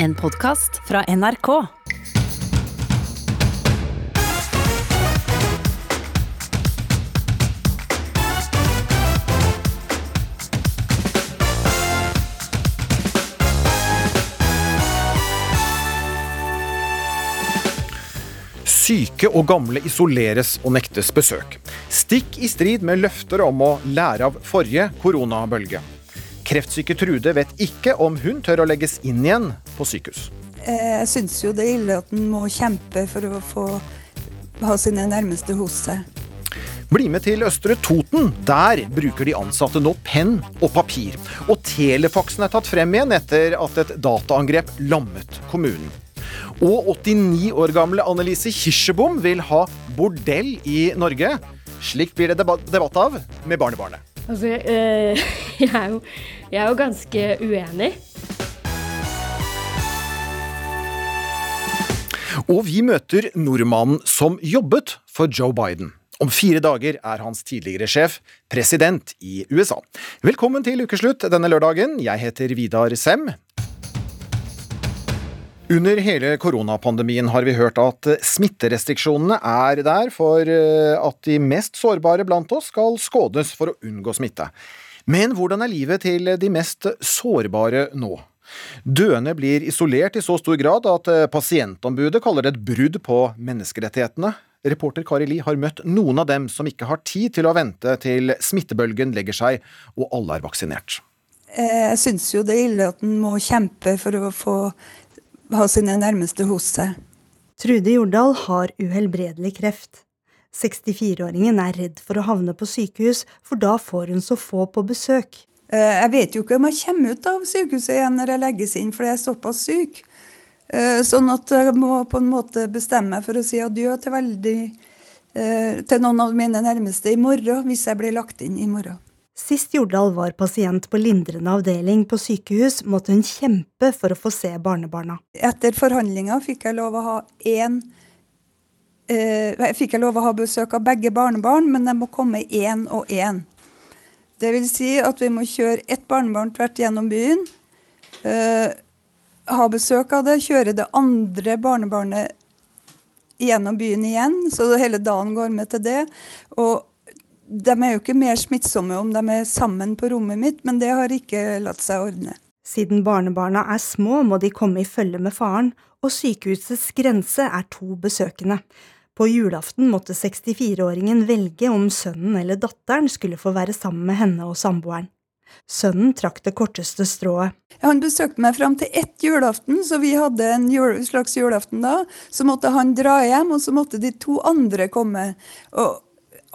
En podkast fra NRK. Syke og gamle isoleres og nektes besøk. Stikk i strid med løfter om å lære av forrige koronabølge. Kreftsyke Trude vet ikke om hun tør å legges inn igjen på sykehus. Jeg syns jo det er ille at en må kjempe for å få ha sine nærmeste hos seg. Bli med til Østre Toten. Der bruker de ansatte nå penn og papir. Og telefaksen er tatt frem igjen etter at et dataangrep lammet kommunen. Og 89 år gamle Annelise Kirsebom vil ha bordell i Norge. Slikt blir det debatt, debatt av med barnebarnet. Altså, øh, jeg, er jo, jeg er jo ganske uenig. Og vi møter nordmannen som jobbet for Joe Biden. Om fire dager er hans tidligere sjef president i USA. Velkommen til ukeslutt denne lørdagen. Jeg heter Vidar Sem. Under hele koronapandemien har vi hørt at smitterestriksjonene er der for eh, at de mest sårbare blant oss skal skånes for å unngå smitte. Men hvordan er livet til de mest sårbare nå? Døende blir isolert i så stor grad at eh, pasientombudet kaller det et brudd på menneskerettighetene. Reporter Kari Li har møtt noen av dem som ikke har tid til å vente til smittebølgen legger seg og alle er vaksinert. Jeg syns jo det er ille at en må kjempe for å få ha sine nærmeste hos seg. Trude Jordal har uhelbredelig kreft. 64-åringen er redd for å havne på sykehus, for da får hun så få på besøk. Eh, jeg vet jo ikke om jeg kommer ut av sykehuset igjen når jeg legges inn, for jeg er såpass syk. Eh, sånn at jeg må på en måte bestemme meg for å si adjø til, veldig, eh, til noen av mine nærmeste i morgen, hvis jeg blir lagt inn i morgen. Sist Jordal var pasient på lindrende avdeling på sykehus, måtte hun kjempe for å få se barnebarna. Etter forhandlinga fikk jeg lov å ha én eh, fikk jeg lov å ha besøk av begge barnebarn, men de må komme én og én. Vil si at vi må kjøre ett barnebarn tvert gjennom byen. Eh, ha besøk av det, kjøre det andre barnebarnet gjennom byen igjen, så hele dagen går med til det. Og de er jo ikke mer smittsomme om de er sammen på rommet mitt, men det har ikke latt seg ordne. Siden barnebarna er små, må de komme i følge med faren, og sykehusets grense er to besøkende. På julaften måtte 64-åringen velge om sønnen eller datteren skulle få være sammen med henne og samboeren. Sønnen trakk det korteste strået. Han besøkte meg fram til ett julaften, så vi hadde en jul, slags julaften da. Så måtte han dra hjem, og så måtte de to andre komme. Og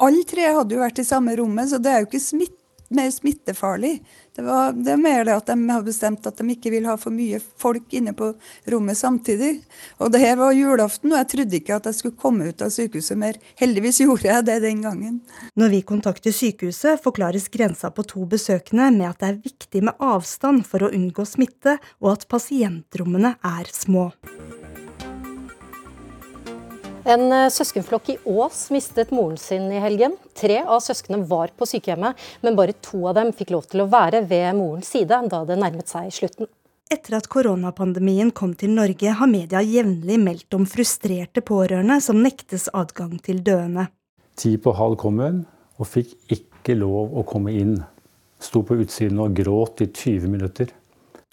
alle tre hadde jo vært i samme rommet, så det er jo ikke smitt, mer smittefarlig. Det, var, det er mer det at de har bestemt at de ikke vil ha for mye folk inne på rommet samtidig. Og det her var julaften, og jeg trodde ikke at jeg skulle komme ut av sykehuset mer. Heldigvis gjorde jeg det den gangen. Når vi kontakter sykehuset, forklares grensa på to besøkende med at det er viktig med avstand for å unngå smitte, og at pasientrommene er små. En eh, søskenflokk i Ås mistet moren sin i helgen. Tre av søsknene var på sykehjemmet, men bare to av dem fikk lov til å være ved morens side da det nærmet seg slutten. Etter at koronapandemien kom til Norge, har media jevnlig meldt om frustrerte pårørende som nektes adgang til døende. Ti på halv kom hun, og fikk ikke lov å komme inn. Sto på utsiden og gråt i 20 minutter.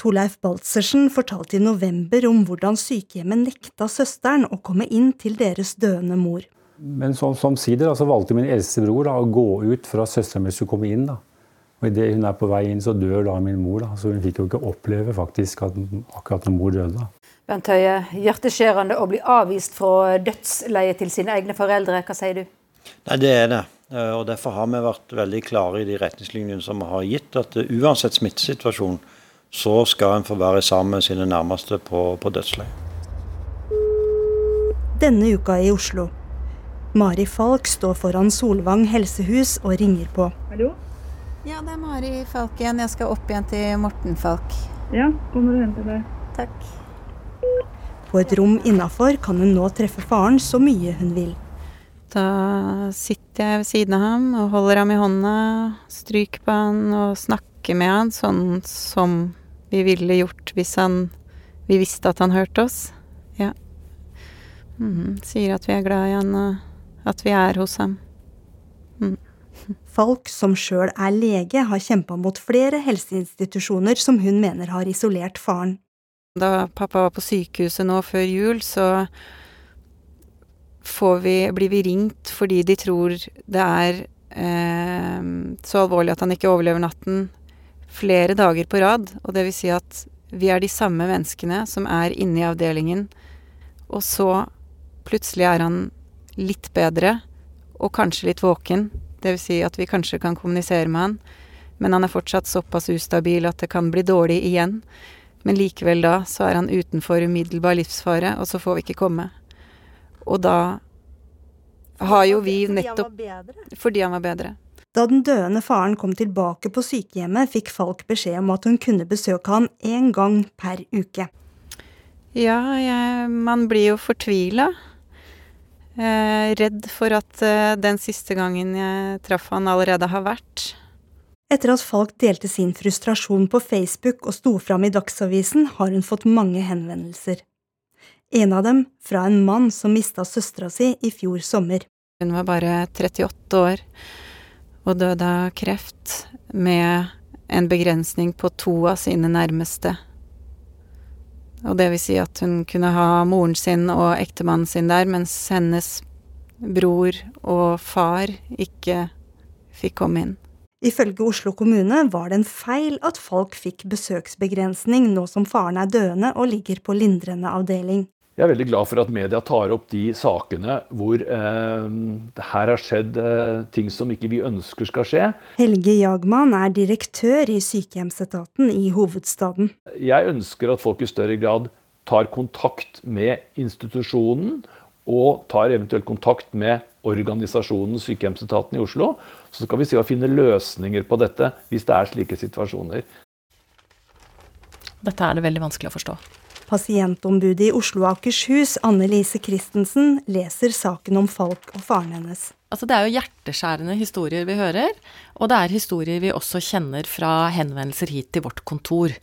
Torleif Baltzersen fortalte i november om hvordan sykehjemmet nekta søsteren å komme inn til deres døende mor. Men som, som sider, altså valgte min eldste bror da, å gå ut for at søsteren min skulle komme inn. Da. Og Idet hun er på vei inn, så dør da min mor. Da. Så hun fikk jo ikke oppleve faktisk at akkurat når mor døde. da. Bent Høie, hjerteskjærende å bli avvist fra dødsleiet til sine egne foreldre. Hva sier du? Nei, Det er det. Eh, og Derfor har vi vært veldig klare i de retningslinjene som vi har gitt, at uansett smittesituasjon så skal en få være sammen med sine nærmeste på, på dødsleiet. Denne uka i Oslo. Mari Falk står foran Solvang helsehus og ringer på. Hallo? Ja, det er Mari Falk igjen. Jeg skal opp igjen til Morten Falk. Ja, kommer du hen til deg. Takk. På et rom innafor kan hun nå treffe faren så mye hun vil. Da sitter jeg ved siden av ham og holder ham i hånda, stryker på han og snakker med han sånn som vi ville gjort hvis han vi visste at han hørte oss. Ja. Mm, sier at vi er glad i han, og at vi er hos ham. Mm. Falk, som sjøl er lege, har kjempa mot flere helseinstitusjoner som hun mener har isolert faren. Da pappa var på sykehuset nå før jul, så vi, blir vi ringt fordi de tror det er eh, så alvorlig at han ikke overlever natten flere dager på rad. Og det vil si at vi er de samme menneskene som er inne i avdelingen, og så plutselig er han litt bedre, og kanskje litt våken. Det vil si at vi kanskje kan kommunisere med han, men han er fortsatt såpass ustabil at det kan bli dårlig igjen. Men likevel da så er han utenfor umiddelbar livsfare, og så får vi ikke komme. Og da har jo vi nettopp Fordi han var bedre. Da den døende faren kom tilbake på sykehjemmet, fikk Falk beskjed om at hun kunne besøke ham én gang per uke. Ja, jeg, man blir jo fortvila. Eh, redd for at eh, den siste gangen jeg traff han allerede har vært. Etter at Falk delte sin frustrasjon på Facebook og sto fram i Dagsavisen, har hun fått mange henvendelser. En av dem fra en mann som mista søstera si i fjor sommer. Hun var bare 38 år og døde av kreft med en begrensning på to av sine nærmeste. Og det vil si at hun kunne ha moren sin og ektemannen sin der, mens hennes bror og far ikke fikk komme inn. Ifølge Oslo kommune var det en feil at Falk fikk besøksbegrensning nå som faren er døende og ligger på lindrende avdeling. Jeg er veldig glad for at media tar opp de sakene hvor eh, det her har skjedd eh, ting som ikke vi ønsker skal skje. Helge Jagman er direktør i sykehjemsetaten i hovedstaden. Jeg ønsker at folk i større grad tar kontakt med institusjonen, og tar eventuelt kontakt med organisasjonen Sykehjemsetaten i Oslo. Så skal vi se å finne løsninger på dette hvis det er slike situasjoner. Dette er det veldig vanskelig å forstå. Pasientombudet i Oslo og Akershus, Anne Lise Christensen, leser saken om Falk og faren hennes. Altså, det er jo hjerteskjærende historier vi hører, og det er historier vi også kjenner fra henvendelser hit til vårt kontor.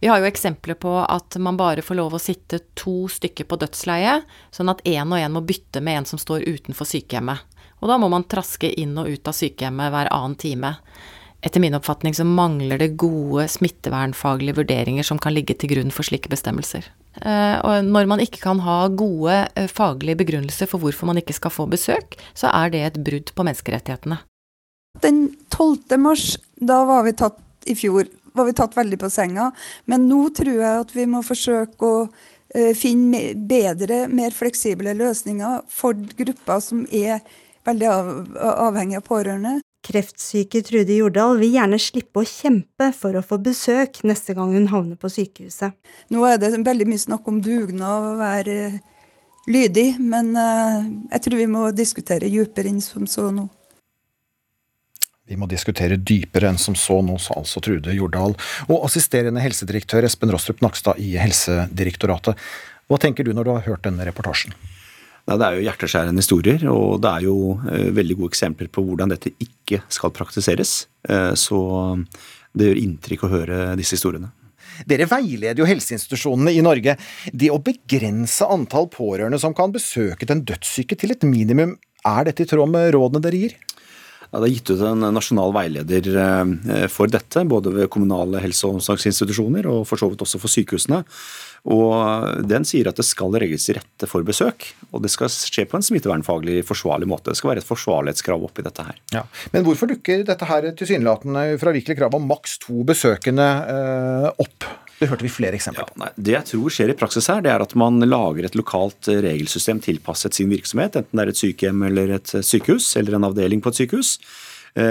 Vi har jo eksempler på at man bare får lov å sitte to stykker på dødsleie, sånn at én og én må bytte med en som står utenfor sykehjemmet. Og da må man traske inn og ut av sykehjemmet hver annen time etter min oppfatning så mangler det gode smittevernfaglige vurderinger som kan ligge til grunn for slike bestemmelser. Eh, og når man ikke kan ha gode eh, faglige begrunnelser for hvorfor man ikke skal få besøk, så er det et brudd på menneskerettighetene. Den 12. mars, da var vi tatt i fjor, var vi tatt veldig på senga. Men nå tror jeg at vi må forsøke å eh, finne bedre, mer fleksible løsninger for grupper som er veldig avhengig av pårørende. Kreftsyke Trude Jordal vil gjerne slippe å kjempe for å få besøk neste gang hun havner på sykehuset. Nå er det veldig mye snakk om dugnad og være lydig, men eh, jeg tror vi må diskutere dypere enn som så nå. Vi må diskutere dypere enn som så nå, sa altså Trude Jordal. Og assisterende helsedirektør Espen Rostrup Nakstad i Helsedirektoratet. Hva tenker du når du har hørt denne reportasjen? Det er jo hjerteskjærende historier, og det er jo eh, veldig gode eksempler på hvordan dette ikke skal praktiseres. Eh, så det gjør inntrykk å høre disse historiene. Dere veileder jo helseinstitusjonene i Norge. Det å begrense antall pårørende som kan besøke den dødssyke til et minimum, er dette i tråd med rådene dere gir? Ja, det er gitt ut en nasjonal veileder eh, for dette, både ved kommunale helse- og omsorgsinstitusjoner og for så vidt også for sykehusene. Og Den sier at det skal legges til rette for besøk, og det skal skje på en smittevernfaglig forsvarlig måte. Det skal være et forsvarlighetskrav oppi dette her. Ja. Men hvorfor dukker dette her tilsynelatende ufravikelige krav om maks to besøkende eh, opp? Det hørte vi flere eksempler på. Ja, det jeg tror skjer i praksis her, det er at man lager et lokalt eh, regelsystem tilpasset sin virksomhet, enten det er et sykehjem eller et sykehus, eller en avdeling på et sykehus eh,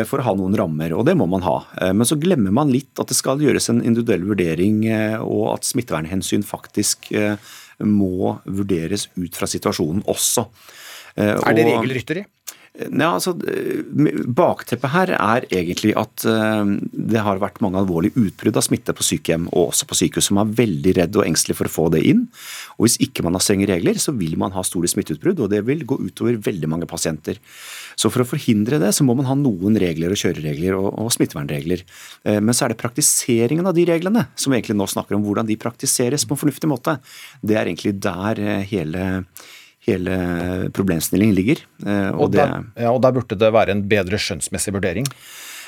for å ha noen rammer, og det må man ha. Eh, men så glemmer man litt at det skal gjøres en individuell vurdering, og at smittevernhensyn faktisk må vurderes ut fra situasjonen også. Er det regelrytteri? Ja, altså, bakteppet her er egentlig at det har vært mange alvorlige utbrudd av smitte på sykehjem og også på sykehus, som er veldig redd og engstelig for å få det inn. Og Hvis ikke man har strenge regler, så vil man ha store smitteutbrudd, og det vil gå utover veldig mange pasienter. Så For å forhindre det, så må man ha noen regler og kjøreregler og, og smittevernregler. Men så er det praktiseringen av de reglene som vi egentlig nå snakker om, hvordan de praktiseres på en fornuftig måte. Det er egentlig der hele hele problemstillingen ligger. Eh, og, og, der, ja, og, der, burde det være en bedre skjønnsmessig vurdering?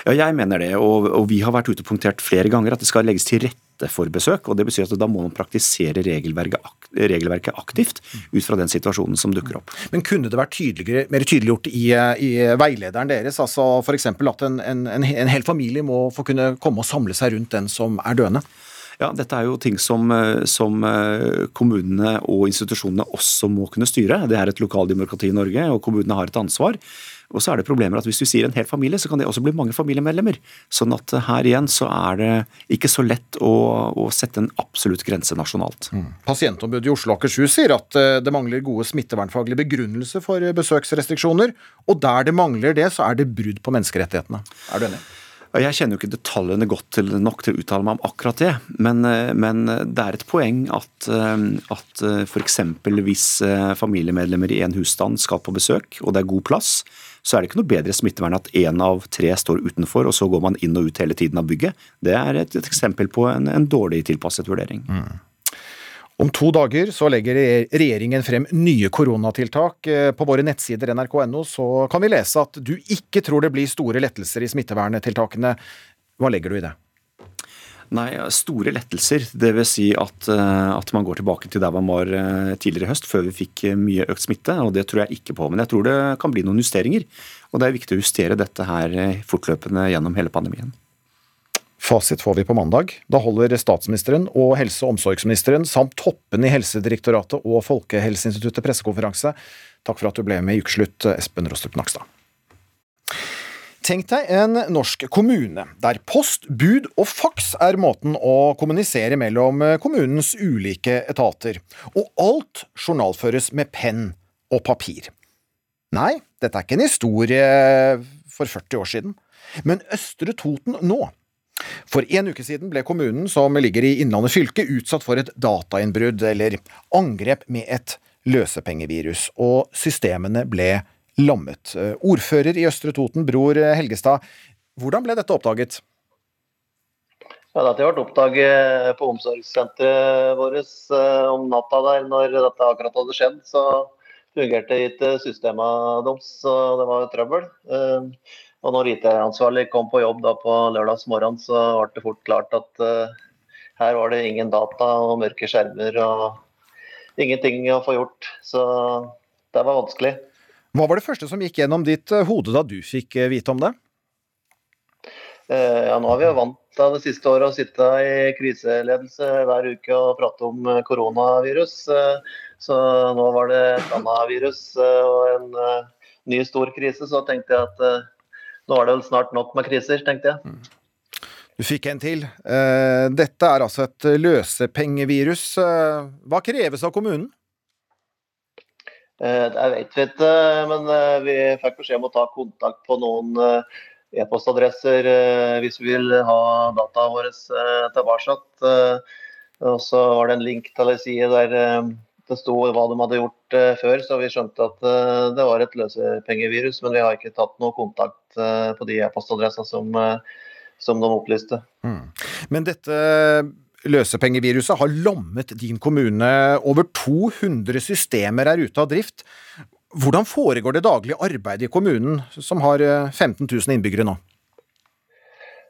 Ja, jeg mener det. Og, og, vi har vært ute og punktert flere ganger at det skal legges til rette for besøk. og Det betyr at da må man praktisere regelverket, regelverket aktivt ut fra den situasjonen som dukker opp. Men kunne det vært mer tydeliggjort i, i, veilederen deres? altså F.eks. at en, en, en hel familie må få kunne komme og samle seg rundt den som er døende? Ja, Dette er jo ting som, eh, som, eh, kommunene og institusjonene også må kunne styre. Det er et lokaldemokrati i Norge, og kommunene har et ansvar. Og så er det problemer at Hvis du sier en hel familie, så kan det også bli mange familiemedlemmer. Sånn at eh, her igjen så er det ikke så lett å, å sette en absolutt grense nasjonalt. Mm. Pasientombudet i Oslo og Akershus sier at det mangler gode smittevernfaglige begrunnelser for besøksrestriksjoner. Og der det mangler det, så er det brudd på menneskerettighetene. Er du enig? Jeg kjenner jo ikke detaljene godt til, nok til å uttale meg om akkurat det, men, eh, men det er et poeng at, eh, at eh, f.eks. hvis familiemedlemmer i en husstand skal på besøk, og det er god plass, så er det ikke noe bedre smittevern at én av tre står utenfor, og så går man inn og ut hele tiden av bygget. Det er et, et eksempel på en, en, dårlig tilpasset vurdering. Mm. Om to dager så legger regjeringen frem nye koronatiltak. Eh, på våre nettsider nrk.no så kan vi lese at du ikke tror det blir store lettelser i smitteverntiltakene. Hva legger du i det? Nei, store lettelser. Dvs. Si at, eh, at man går tilbake til der man var eh, tidligere i høst, før vi fikk mye økt smitte. og Det tror jeg ikke på. Men jeg tror det kan bli noen justeringer. Og det er viktig å justere dette her fortløpende gjennom hele pandemien. Fasit får vi på mandag. Da holder statsministeren og helse- og omsorgsministeren samt toppene i Helsedirektoratet og Folkehelseinstituttet pressekonferanse. Takk for at du ble med i Ukeslutt, Espen Rostrup Nakstad. Tenk deg en norsk kommune der post, bud og faks er måten å kommunisere mellom kommunens ulike etater, og alt journalføres med penn og papir. Nei, dette er ikke en historie for 40 år siden, men Østre Toten nå for en uke siden ble kommunen, som ligger i Innlandet fylke, utsatt for et datainnbrudd, eller angrep med et løsepengevirus, og systemene ble lammet. Ordfører i Østre Toten, Bror Helgestad, hvordan ble dette oppdaget? Ja, dette ble oppdaget på omsorgssenteret vårt eh, om natta der når dette akkurat hadde skjedd. Så fungerte ikke systemene deres, så det var trøbbel. Og når IT-ansvarlig kom på jobb da på lørdagsmorgen, så ble det fort klart at uh, her var det ingen data og mørke skjermer og ingenting å få gjort. Så det var vanskelig. Hva var det første som gikk gjennom ditt eh, hode da du fikk eh, vite om det? Uh, ja, nå har vi jo vant av det siste året å sitte i kriseledelse hver uke og prate om koronavirus. Uh, så nå var det et annet virus og en ny stor krise. Så tenkte jeg at nå er det vel snart nok med kriser, tenkte jeg. Mm. Du fikk en til. Eh, dette er altså et løsepengevirus. Eh, hva kreves av kommunen? Eh, det vet vi ikke, men vi fikk beskjed om å ta kontakt på noen e-postadresser hvis vi vil ha dataene våre tilbake. Og så var det en link til ei side der det sto hva de hadde gjort før, så vi skjønte at det var et løsepengevirus. Men vi har ikke tatt noe kontakt på de e-postadressene som, som, de opplyste. Mm. Men dette løsepengeviruset har lammet din kommune. Over 200 systemer er ute av drift. Hvordan foregår det daglige arbeidet i kommunen, som har 15 000 innbyggere nå?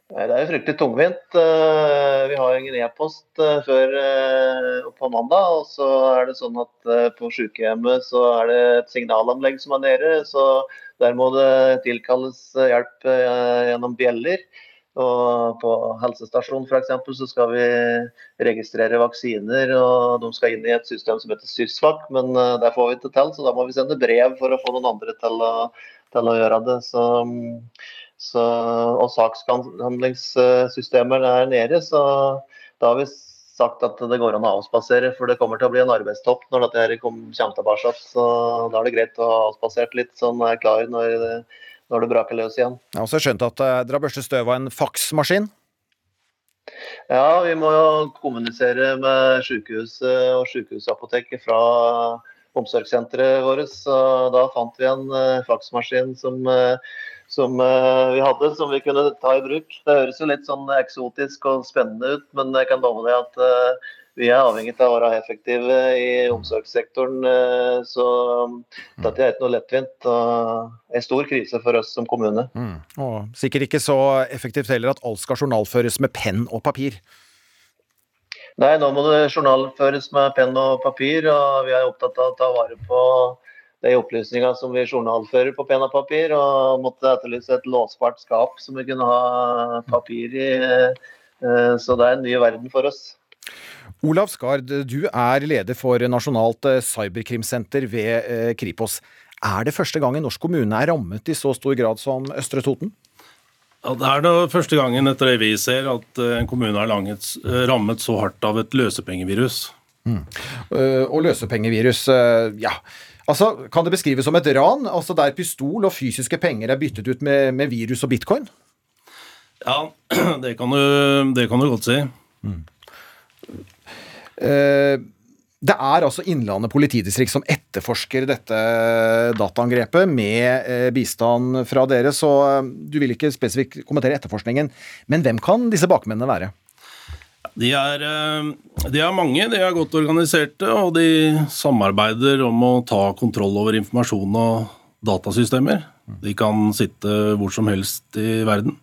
Det er jo fryktelig tungvint. Eh, vi har ingen e-post eh, før eh, på mandag. Og så er det sånn at på sykehjemmet så er det et signalanlegg som er nede. Så der må det tilkalles hjelp gjennom bjeller. Og på helsestasjonen f.eks. så skal vi registrere vaksiner, og de skal inn i et system som heter SYSVAK, men der får vi ikke til, så da må vi sende brev for å få noen andre til å, til å gjøre det. Så så, og saksbehandlingssystemer er nede, så da vi sagt at det går an å avspasere, for det kommer til å bli en arbeidstopp når dette her kommer tilbake. Så da er det greit å ha avspasert litt, så en er klar når det, når det braker løs igjen. Jeg har også skjønt at uh, dere har børstet støv av en faksmaskin? Ja, vi må jo kommunisere med sykehuset og sykehusapoteket fra omsorgssenteret vårt. Så da fant vi en uh, faksmaskin som uh, som uh, vi hadde, som vi kunne ta i bruk. Det høres jo litt sånn eksotisk og spennende ut, men jeg kan love deg at uh, vi er avhengig av å være effektive i omsorgssektoren. Uh, så dette er ikke noe lettvint. En stor krise for oss som kommune. Mm. Og sikkert ikke så effektivt heller at alt skal journalføres med penn og papir. Nei, nå må det journalføres med penn og papir, og vi er opptatt av å ta vare på de opplysningene som vi journalfører på penn og papir, og måtte etterlyse et låsbart skap som vi kunne ha papir i. Eh, så det er en ny verden for oss. Olav Skard, du er leder for Nasjonalt eh, cyberkrimsenter ved eh, Kripos. Er det første gang en norsk kommune er rammet i så stor grad som Østre Toten? Ja, Det er da første gangen etter det vi ser at en kommune er langt, rammet så hardt av et løsepengevirus. Mm. Og løsepengevirus, ja Altså, Kan det beskrives som et ran, altså der pistol og fysiske penger er byttet ut med, med virus og bitcoin? Ja, det kan du, det kan du godt si. Mm. Eh, det er altså Innlandet politidistrikt som etterforsker dette dataangrepet med eh, bistand fra dere, så eh, du vil ikke spesifikt kommentere etterforskningen. Men hvem kan disse bakmennene være? De er, eh, de er, mange, de er godt organiserte, og de samarbeider om å ta kontroll over informasjon og datasystemer. De kan sitte hvor som helst i verden.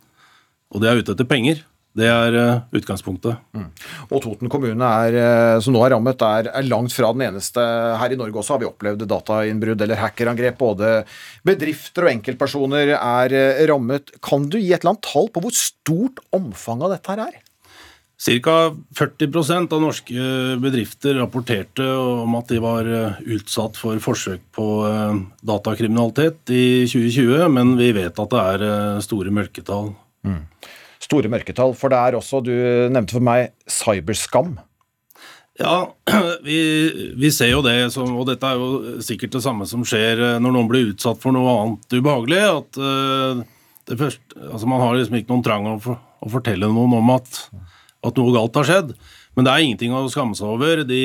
Og de er ute etter penger. Det er uh, utgangspunktet. Mm. Og Toten kommune, er, eh, som nå er rammet, er, er, langt fra den eneste. Her i Norge også har vi opplevd datainnbrudd eller hackerangrep. Både bedrifter og enkeltpersoner er rammet. Kan du gi et eller annet tall på hvor stort omfanget av dette her er? Ca. 40% av norske bedrifter rapporterte om at de var eh, utsatt for forsøk på eh, datakriminalitet i 2020, men vi vet at det er eh, store mørketall. Mm. Store mørketall, for det er også, du nevnte for meg, cyberskam. Ja, vi, vi, ser jo det, og dette er jo sikkert det samme som skjer når noen blir utsatt for noe annet ubehagelig. at det første, altså Man har liksom ikke noen trang å, for, å fortelle noen om at at noe galt har skjedd. Men det er ingenting å skamme seg over. De,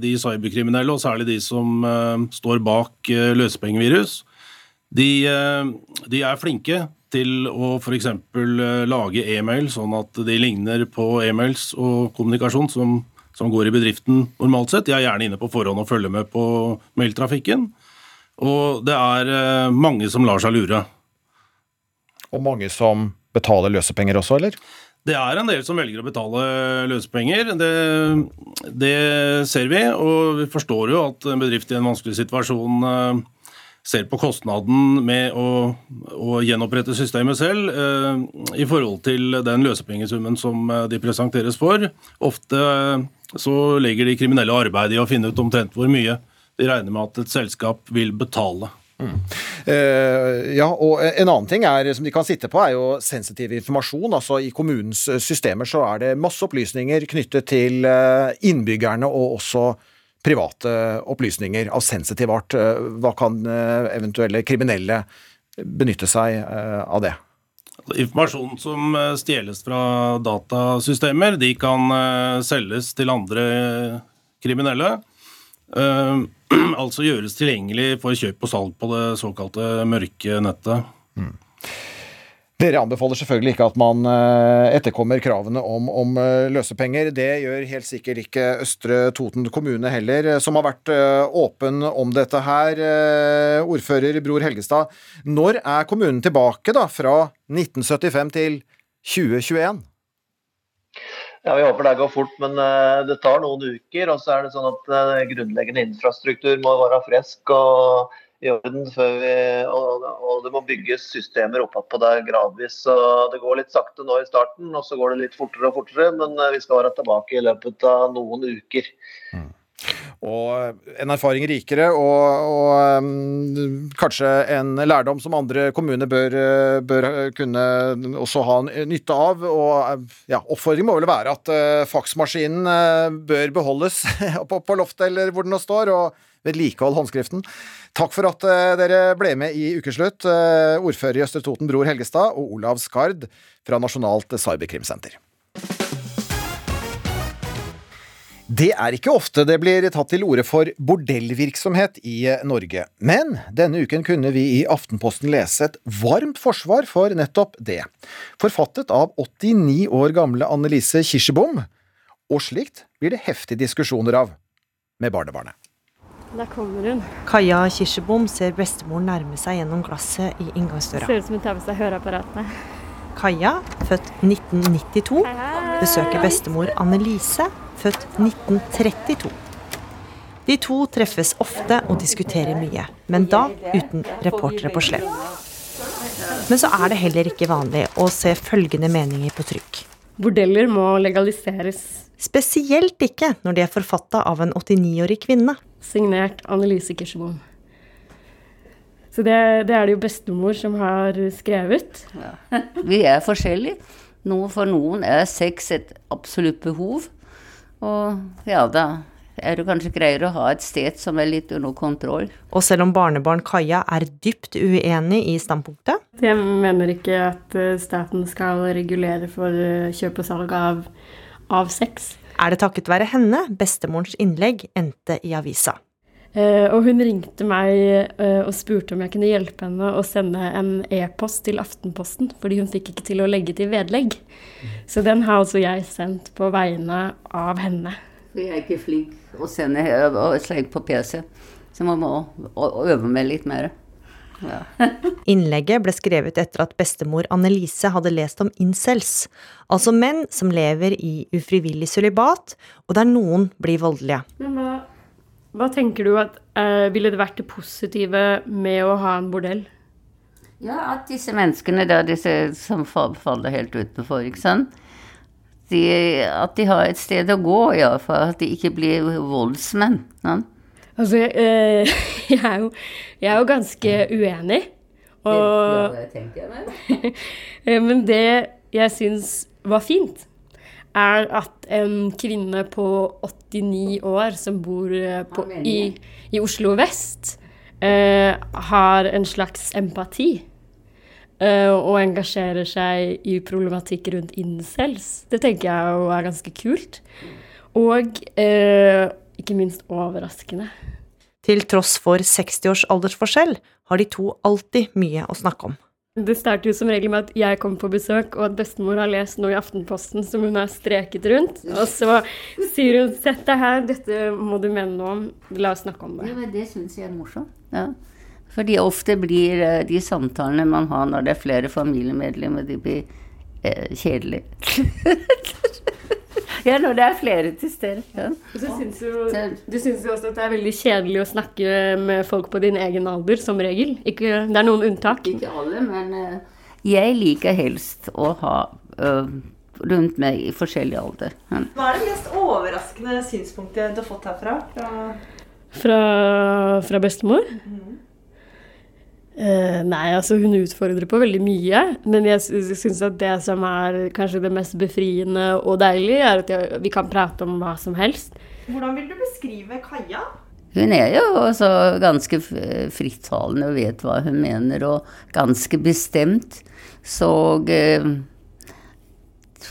de cyberkriminelle, og særlig de som uh, står bak uh, løsepengevirus, de, uh, de, er flinke til å f.eks. Uh, lage e-mail sånn at de ligner på e-mails og kommunikasjon som, som, går i bedriften normalt sett. De er gjerne inne på forhånd og følger med på mailtrafikken. Og det er mange som lar seg lure. Og mange som betaler løsepenger også, eller? Det er en del som velger å betale løsepenger. Det, det, ser vi, og vi forstår jo at en bedrift i en vanskelig situasjon uh, ser på kostnaden med å, å gjenopprette systemet selv uh, i forhold til den løsepengesummen som uh, de presenteres for. Ofte så legger de kriminelle arbeid i å finne ut omtrent hvor mye de regner med at et selskap vil betale. Mm. Uh, ja, og En annen ting er, som de kan sitte på, er jo sensitiv informasjon. altså I kommunens eh, systemer så er det masse opplysninger knyttet til innbyggerne, og også private opplysninger av sensitiv art. Hva kan eventuelle kriminelle benytte seg av det? Informasjon som stjeles fra datasystemer, de kan selges til andre kriminelle. altså gjøres tilgjengelig for kjøp og salg på det såkalte mørke nettet. Mm. Dere anbefaler selvfølgelig ikke at man eh, etterkommer kravene om, om, eh, løsepenger. Det gjør helt sikkert ikke Østre Toten kommune heller, som har vært eh, åpen om dette her. Ordfører Bror Helgestad, når er kommunen tilbake da, fra 1975 til 2021? Ja, Vi håper det går fort, men uh, det tar noen uker. Og så er det sånn at uh, grunnleggende infrastruktur må være frisk og i orden. Vi, og, og, det må bygges systemer oppå der gradvis. Så Det går litt sakte nå i starten, og så går det litt fortere og fortere. Men uh, vi skal være tilbake i løpet av noen uker. Mm. Og en erfaring rikere, og, og um, kanskje en lærdom som andre kommuner bør, bør, kunne også ha nytte av. Og ja, Oppfordringen må vel være at uh, faksmaskinen uh, bør beholdes på, på, loftet eller hvor den nå står, og vedlikehold håndskriften. Takk for at uh, dere ble med i Ukeslutt, ordfører i Østre Toten Bror Helgestad og Olav Skard fra Nasjonalt cyberkrimsenter. Det er ikke ofte det blir tatt til orde for bordellvirksomhet i Norge, men denne uken kunne vi i Aftenposten lese et varmt forsvar for nettopp det. Forfattet av 89 år gamle Annelise Kirsebom, og slikt blir det heftige diskusjoner av med barnebarnet. Der kommer hun. Kaja Kirsebom ser bestemor nærme seg gjennom glasset i inngangsdøra. Ser ut som hun tar med seg høreapparatene. Kaja, født 1992, besøker bestemor Annelise, født 1932. De to treffes ofte og diskuterer mye, men da uten reportere på slep. Men så er det heller ikke vanlig å se følgende meninger på trykk. Bordeller må legaliseres. Spesielt ikke når de er forfatta av en 89-årig kvinne. Signert Annelise Kirsebom. Så det, det, er det jo bestemor som har skrevet. Ja. Vi er forskjellige. Noe for noen er sex et absolutt behov. Og ja, da er det kanskje greier å ha et sted som er litt under kontroll. Og selv om barnebarn Kaja er dypt uenig i standpunktet Jeg mener ikke at eh, staten skal regulere for eh, kjøp og salg av, av sex. Er det takket være henne bestemorens innlegg endte i avisa. Uh, og hun ringte meg uh, og spurte om jeg kunne hjelpe henne å sende en e-post til Aftenposten, fordi hun fikk ikke til å legge til vedlegg. Så den har altså jeg sendt på vegne av henne. Jeg er ikke flink å sende slik på PC, så man må øve meg litt mer. Ja. Innlegget ble skrevet etter at bestemor Annelise hadde lest om incels, altså menn som lever i ufrivillig sølibat, og der noen blir voldelige. Men hva hva tenker du at uh, ville det vært det positive med å ha en bordell? Ja, at disse menneskene der, disse som faller helt utenfor, ikke sant. De, at de har et sted å gå, iallfall. At de ikke blir voldsmenn. Ja. Altså, uh, jeg, er jo, jeg er jo ganske uenig. Og, ja, det tenker jeg meg. men det jeg syns var fint, er at en kvinne på 89 år som bor eh, på, i, i, Oslo vest, eh, har en slags empati. Eh, og engasjerer seg i problematikk rundt incels. Det tenker jeg jo er ganske kult. Og eh, ikke minst overraskende. Til tross for 60 års aldersforskjell har de to alltid mye å snakke om. Det starter jo som regel med at jeg kommer på besøk, og at bestemor har lest noe i Aftenposten som hun har streket rundt. Og så sier hun 'sett deg her, dette må du mene noe om', la oss snakke om det. Ja, det syns jeg er morsomt. Ja. Fordi ofte blir eh, de samtalene man har når det er flere familiemedlemmer, de blir eh, kjedelige. Ja, når det er flere til stede. Ja. Syns jo, du syns jo også at det er veldig kjedelig å snakke med folk på din egen alder, som regel. Ikke, det er noen unntak. Ikke alle, men uh, jeg liker helst å ha uh, rundt meg i forskjellig alder. Ja. Hva er det mest overraskende synspunktet du har fått herfra? Fra, fra, fra bestemor? Mm -hmm. Uh, nei, altså hun utfordrer på veldig mye. Men jeg syns at det som er kanskje det mest befriende og deilige, er at jeg, vi kan prate om hva som helst. Hvordan vil du beskrive Kaja? Hun er jo også ganske frittalende og vet hva hun mener, og ganske bestemt. Så uh,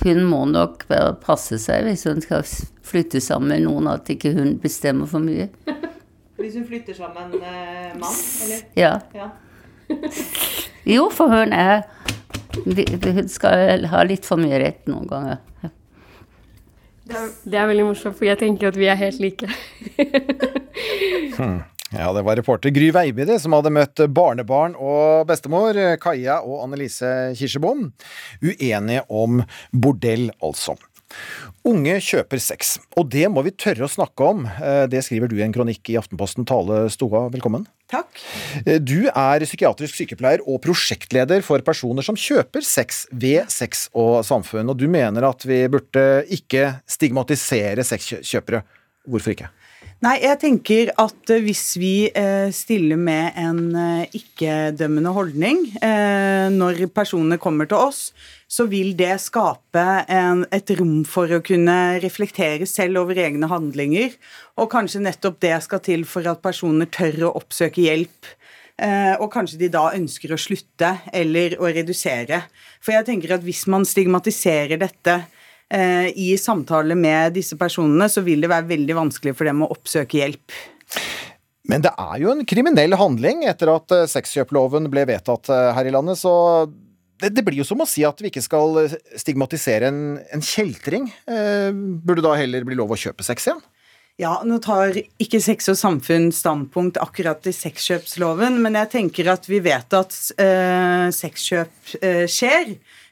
hun må nok passe seg hvis hun skal flytte sammen med noen, at ikke hun bestemmer for mye. Hvis hun flytter sammen med uh, mann, eller? Ja. ja. Jo, for hun er Hun skal ha litt for mye rett noen ganger. Det er, det er veldig morsomt, for jeg tenker at vi er helt like. hmm. Ja, det var reporter Gry Veibide som hadde møtt barnebarn og bestemor, Kaja og Annelise Kirsebom. Uenige om bordell, altså. Unge kjøper sex, og det må vi tørre å snakke om. Eh, det skriver du i en kronikk i Aftenposten. Tale Stoa, velkommen. Takk. Eh, du er psykiatrisk sykepleier og prosjektleder for personer som kjøper sex ved Sex og Samfunn, og du mener at vi burde ikke stigmatisere sexkjøpere. Hvorfor ikke? Nei, jeg tenker at eh, hvis vi eh, stiller med en eh, ikke-dømmende holdning når personene kommer til oss, så vil det skape en, et rom for å kunne reflektere selv over egne handlinger. Og kanskje nettopp det skal til for at personer tør å oppsøke hjelp. Og kanskje de da ønsker å slutte eller å redusere. For jeg tenker at hvis man stigmatiserer dette i samtale med disse personene, så vil det være veldig vanskelig for dem å oppsøke hjelp. Men det er jo en kriminell handling etter at eh, sexkjøploven ble vedtatt eh, her i landet, så det, det, blir jo som å si at vi ikke skal stigmatisere en, en kjeltring. Eh, burde da heller bli lov å kjøpe sex igjen? Ja, Nå tar ikke Sex og Samfunn standpunkt akkurat i sexkjøpsloven, men jeg tenker at vi vet at eh, sexkjøp eh, skjer.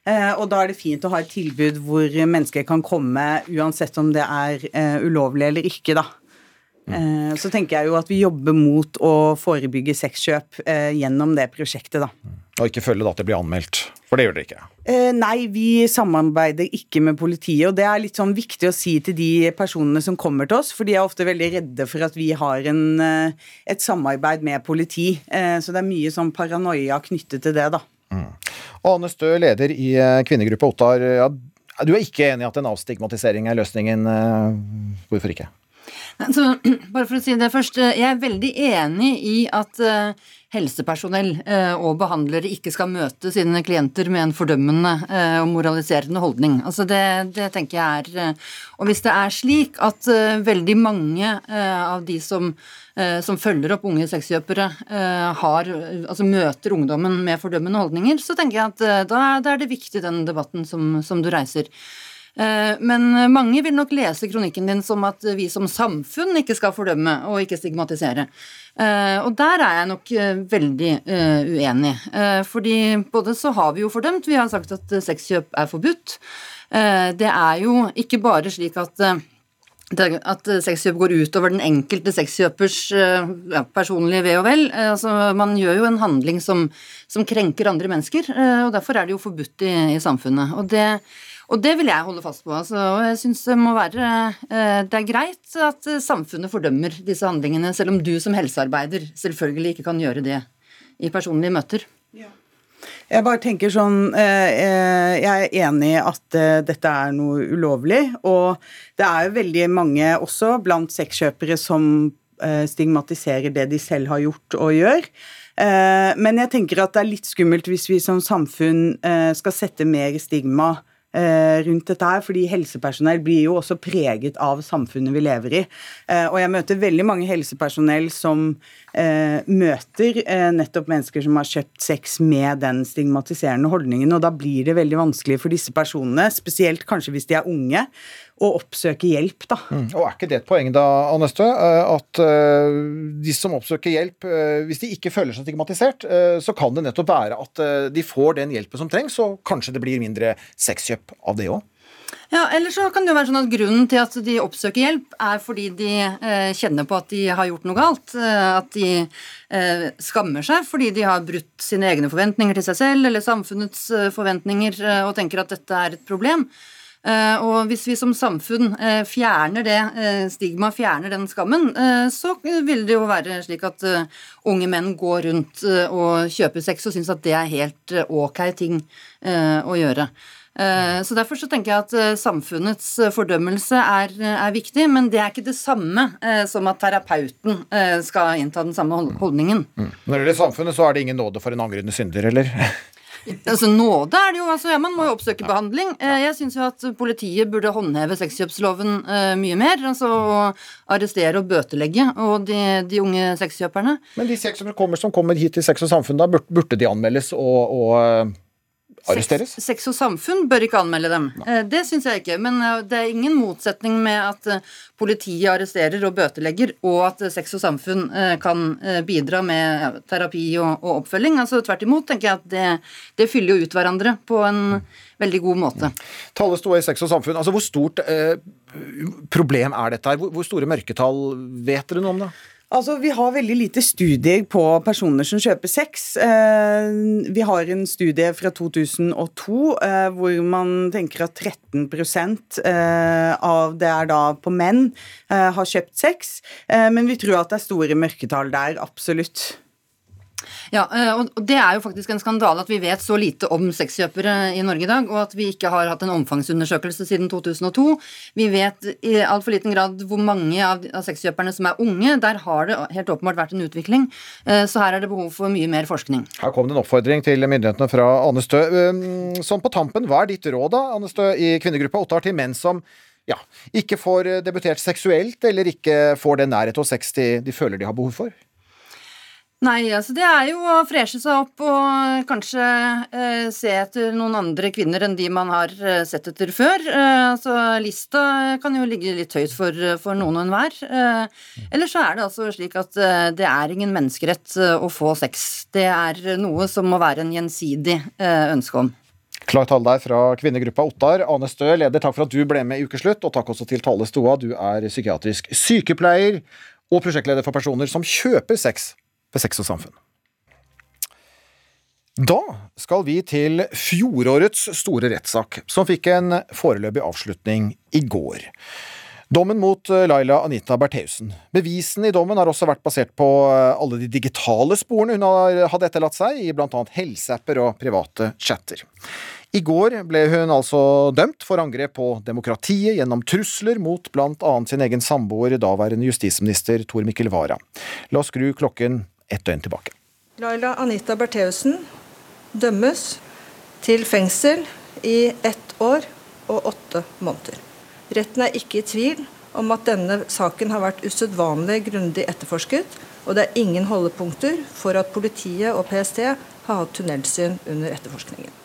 Eh, og da er det fint å ha et tilbud hvor mennesker kan komme uansett om det er eh, ulovlig eller ikke, da. Mm. Så tenker jeg jo at vi jobber mot å forebygge sexkjøp gjennom det prosjektet, da. Og ikke følge da at det blir anmeldt, for det gjør dere ikke? nei, vi samarbeider ikke med politiet, og det er litt sånn viktig å si til de personene som kommer til oss, for de er ofte veldig redde for at vi har en, et samarbeid med politi. så det er mye sånn paranoia knyttet til det, da. Mm. Ane Stø, leder i eh, kvinnegruppa Ottar. Ja, du er ikke enig i at en avstigmatisering er løsningen. Eh, hvorfor ikke? Så, bare for å si det først. Eh, jeg er veldig enig i at helsepersonell og behandlere ikke skal møte sine klienter med en fordømmende og moraliserende holdning. Altså det, det tenker jeg er Og hvis det er slik at veldig mange av de som Eh, som følger opp unge sexkjøpere, eh, har, altså møter ungdommen med fordømmende holdninger, så tenker jeg at da, da er det viktig, den debatten som, som du reiser. Men mange vil nok lese kronikken din som at vi som samfunn ikke skal fordømme og ikke stigmatisere. Og der er jeg nok veldig uenig. Fordi både så har vi jo fordømt, vi har sagt at sexkjøp er forbudt. Det er jo ikke bare slik at at sexkjøp går utover den enkelte sexkjøpers eh, ja, personlige ve og vel. Eh, altså, man gjør jo en handling som, som, krenker andre mennesker, eh, og derfor er det jo forbudt i, i samfunnet. Og det, og det, vil jeg holde fast på. Altså, og jeg synes det må være Det er greit at samfunnet fordømmer disse handlingene, selv om du som helsearbeider selvfølgelig ikke kan gjøre det i personlige møter. Ja. Jeg bare tenker sånn eh, eh, Jeg er enig i at eh, dette er noe ulovlig. Og det er jo veldig mange også blant sexkjøpere som stigmatiserer det de selv har gjort og gjør. Men jeg tenker at det er litt skummelt hvis vi som samfunn skal sette mer stigma Eh, rundt dette her, fordi helsepersonell blir jo også preget av samfunnet vi lever i. Eh, og jeg møter veldig mange helsepersonell som eh, møter nettopp mennesker som har kjøpt sex med den stigmatiserende holdningen, og da blir det veldig vanskelig for disse personene, spesielt kanskje hvis de er unge, å oppsøke hjelp. Da. Mm. Og Er ikke det et poeng da, Anøstø, at uh, de som oppsøker hjelp, uh, hvis de ikke føler seg stigmatisert, så kan det nettopp være at de får den hjelpen som trengs, og kanskje det blir mindre sexkjøp av det òg? Ja, eller så kan det jo være sånn at Grunnen til at de oppsøker hjelp, er fordi de eh, kjenner på at de har gjort noe galt. Eh, at de eh, skammer seg fordi de har brutt sine egne forventninger til seg selv eller samfunnets forventninger og tenker at dette er et problem. Eh, og hvis vi som samfunn eh, fjerner det stigmaet, stigma, fjerner den skammen, så vil det jo være slik at unge menn går rundt og kjøper sex og syns at det er helt ok ting å gjøre. Så Derfor så tenker jeg at samfunnets fordømmelse er, er, viktig, men det er ikke det samme som at terapeuten skal innta den samme holdningen. Mm. Når det gjelder samfunnet, så er det ingen nåde for en angrende synder, eller? Altså Nåde er det jo. altså ja, Man må jo oppsøke behandling. Eh, jeg syns jo at politiet burde håndheve sexkjøpsloven uh, mye mer. altså Arrestere og bøtelegge og de, de unge sexkjøperne. Men de sexkjøperne som kommer, hit til Sex og Samfunn, da burde de anmeldes og, og eh, arresteres? Sex, sex, og samfunn bør ikke anmelde dem. Nei. Det syns jeg ikke. Men det er ingen motsetning med at politiet arresterer og bøtelegger, og at Sex og Samfunn kan bidra med terapi og, og oppfølging. Altså Tvert imot tenker jeg at det, det, fyller jo ut hverandre på en veldig god måte. Tallet sto i Sex og Samfunn. Altså Hvor stort eh, problem er dette her? Hvor, hvor store mørketall vet dere noe om det? Altså, Vi har veldig lite studier på personer som kjøper sex. Eh, vi har en studie fra 2002 eh, hvor man tenker at 13 eh, av det er da på menn har kjøpt sex. Men vi tror at det er store mørketall der, absolutt. Ja, eh, og Det er jo faktisk en skandale at vi vet så lite om sexkjøpere i Norge i dag, og at vi ikke har hatt en omfangsundersøkelse siden 2002. Vi vet i altfor liten grad hvor mange av sexkjøperne som er unge. Der har det helt åpenbart vært en utvikling, eh, så her er det behov for mye mer forskning. Her kom det en oppfordring til myndighetene fra Anne Stø. Sånn på tampen, hva er ditt råd da, Anne Stø, i kvinnegruppa Ottar til menn som ja, ikke får debutert seksuelt, eller ikke får den nærhet og sex de, de føler de har behov for? Nei, altså det er jo å freshe seg opp og kanskje eh, se etter noen andre kvinner enn de man har eh, sett etter før. Eh, altså Lista kan jo ligge litt høyt for, for noen og enhver. Eh, eller så er det altså slik at eh, det er ingen menneskerett eh, å få sex. Det er noe som må være en gjensidig ønske om. Klart tale der fra kvinnegruppa Ottar. Ane Stø, leder, takk for at du ble med i Ukeslutt, og takk også til Tale Stoa. Du er psykiatrisk sykepleier og prosjektleder for personer som kjøper sex ved Sex og Samfunn. Da skal vi til fjorårets store rettssak, som fikk en foreløpig avslutning i går. Dommen mot eh, Laila Anita Bertheussen. Bevisene i dommen har også vært basert på eh, alle de digitale sporene hun hadde etterlatt seg, i blant annet helseapper og private chatter. I går ble hun altså dømt for angrep på demokratiet gjennom trusler mot blant annet sin egen samboer, daværende justisminister Tor Mikkel Wara. La oss skru klokken ett døgn tilbake. Laila Anita Bertheussen dømmes til fengsel i ett år og åtte måneder. Retten er ikke i tvil om at denne saken har vært usedvanlig grundig etterforsket, og det er ingen holdepunkter for at politiet og PST har hatt tunnelsyn under etterforskningen.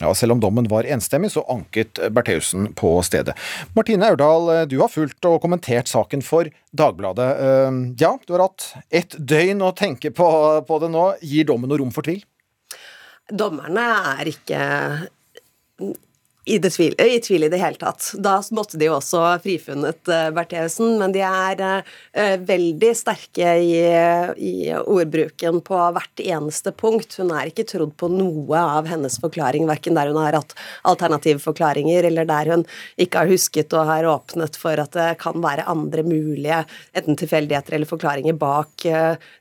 Ja, Selv om dommen var enstemmig, så anket Bertheussen på stedet. Martine Aurdal, du har fulgt og kommentert saken for Dagbladet. Eh, ja, du har hatt ett døgn å tenke på, på det nå. Gir dommen noe rom for tvil? Dommerne er ikke i, tvil, i, tvil, i det hele tatt. Da måtte de jo også frifunnet Bertheussen, men de er veldig sterke i, i, ordbruken på hvert eneste punkt. Hun er ikke trodd på noe av hennes forklaring, verken der hun har hatt alternative forklaringer, eller der hun ikke har husket og har åpnet for at det kan være andre mulige enten tilfeldigheter eller forklaringer bak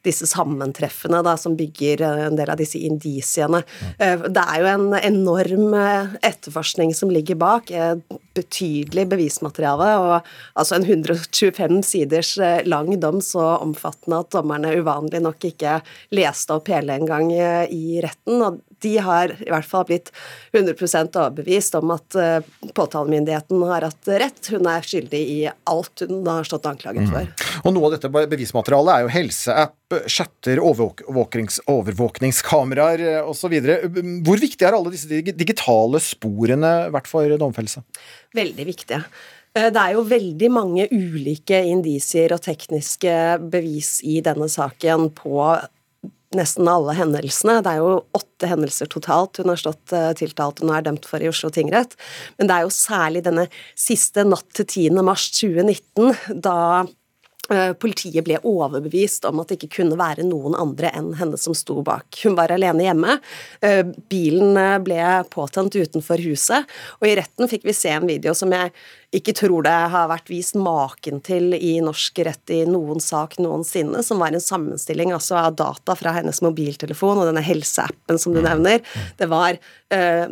disse sammentreffene da, som bygger en del av disse indisiene. det er jo en enorm etterforskning som ligger bak, er betydelig bevismateriale. og altså En 125 siders eh, lang dom, så omfattende at dommerne uvanlig nok ikke leste opp hele en gang eh, i retten. og de har i hvert fall blitt 100% overbevist om at uh, påtalemyndigheten har hatt rett. Hun er skyldig i alt hun har stått anklaget for. Mm. Og Noe av dette bevismaterialet er jo helseapp, chatter, overvåknings, overvåkningskameraer osv. Hvor viktig har alle disse digitale sporene vært for domfellelse? Veldig viktige. Eh, det er jo veldig mange ulike indisier og tekniske bevis i denne saken på nesten alle hendelsene. Det er jo åtte hendelser totalt hun har stått uh, tiltalt og nå er dømt for i Oslo tingrett. Men det er jo særlig denne siste natt til 10. mars 2019, da uh, Politiet ble overbevist om at det ikke kunne være noen andre enn henne som sto bak. Hun var alene hjemme. Uh, bilen ble påtent utenfor huset, og i retten fikk vi se en video som jeg ikke tror det har vært vist maken til i norsk rett i noen sak noensinne, som var en sammenstilling altså av data fra hennes mobiltelefon og denne helseappen som du nevner. Det var øh,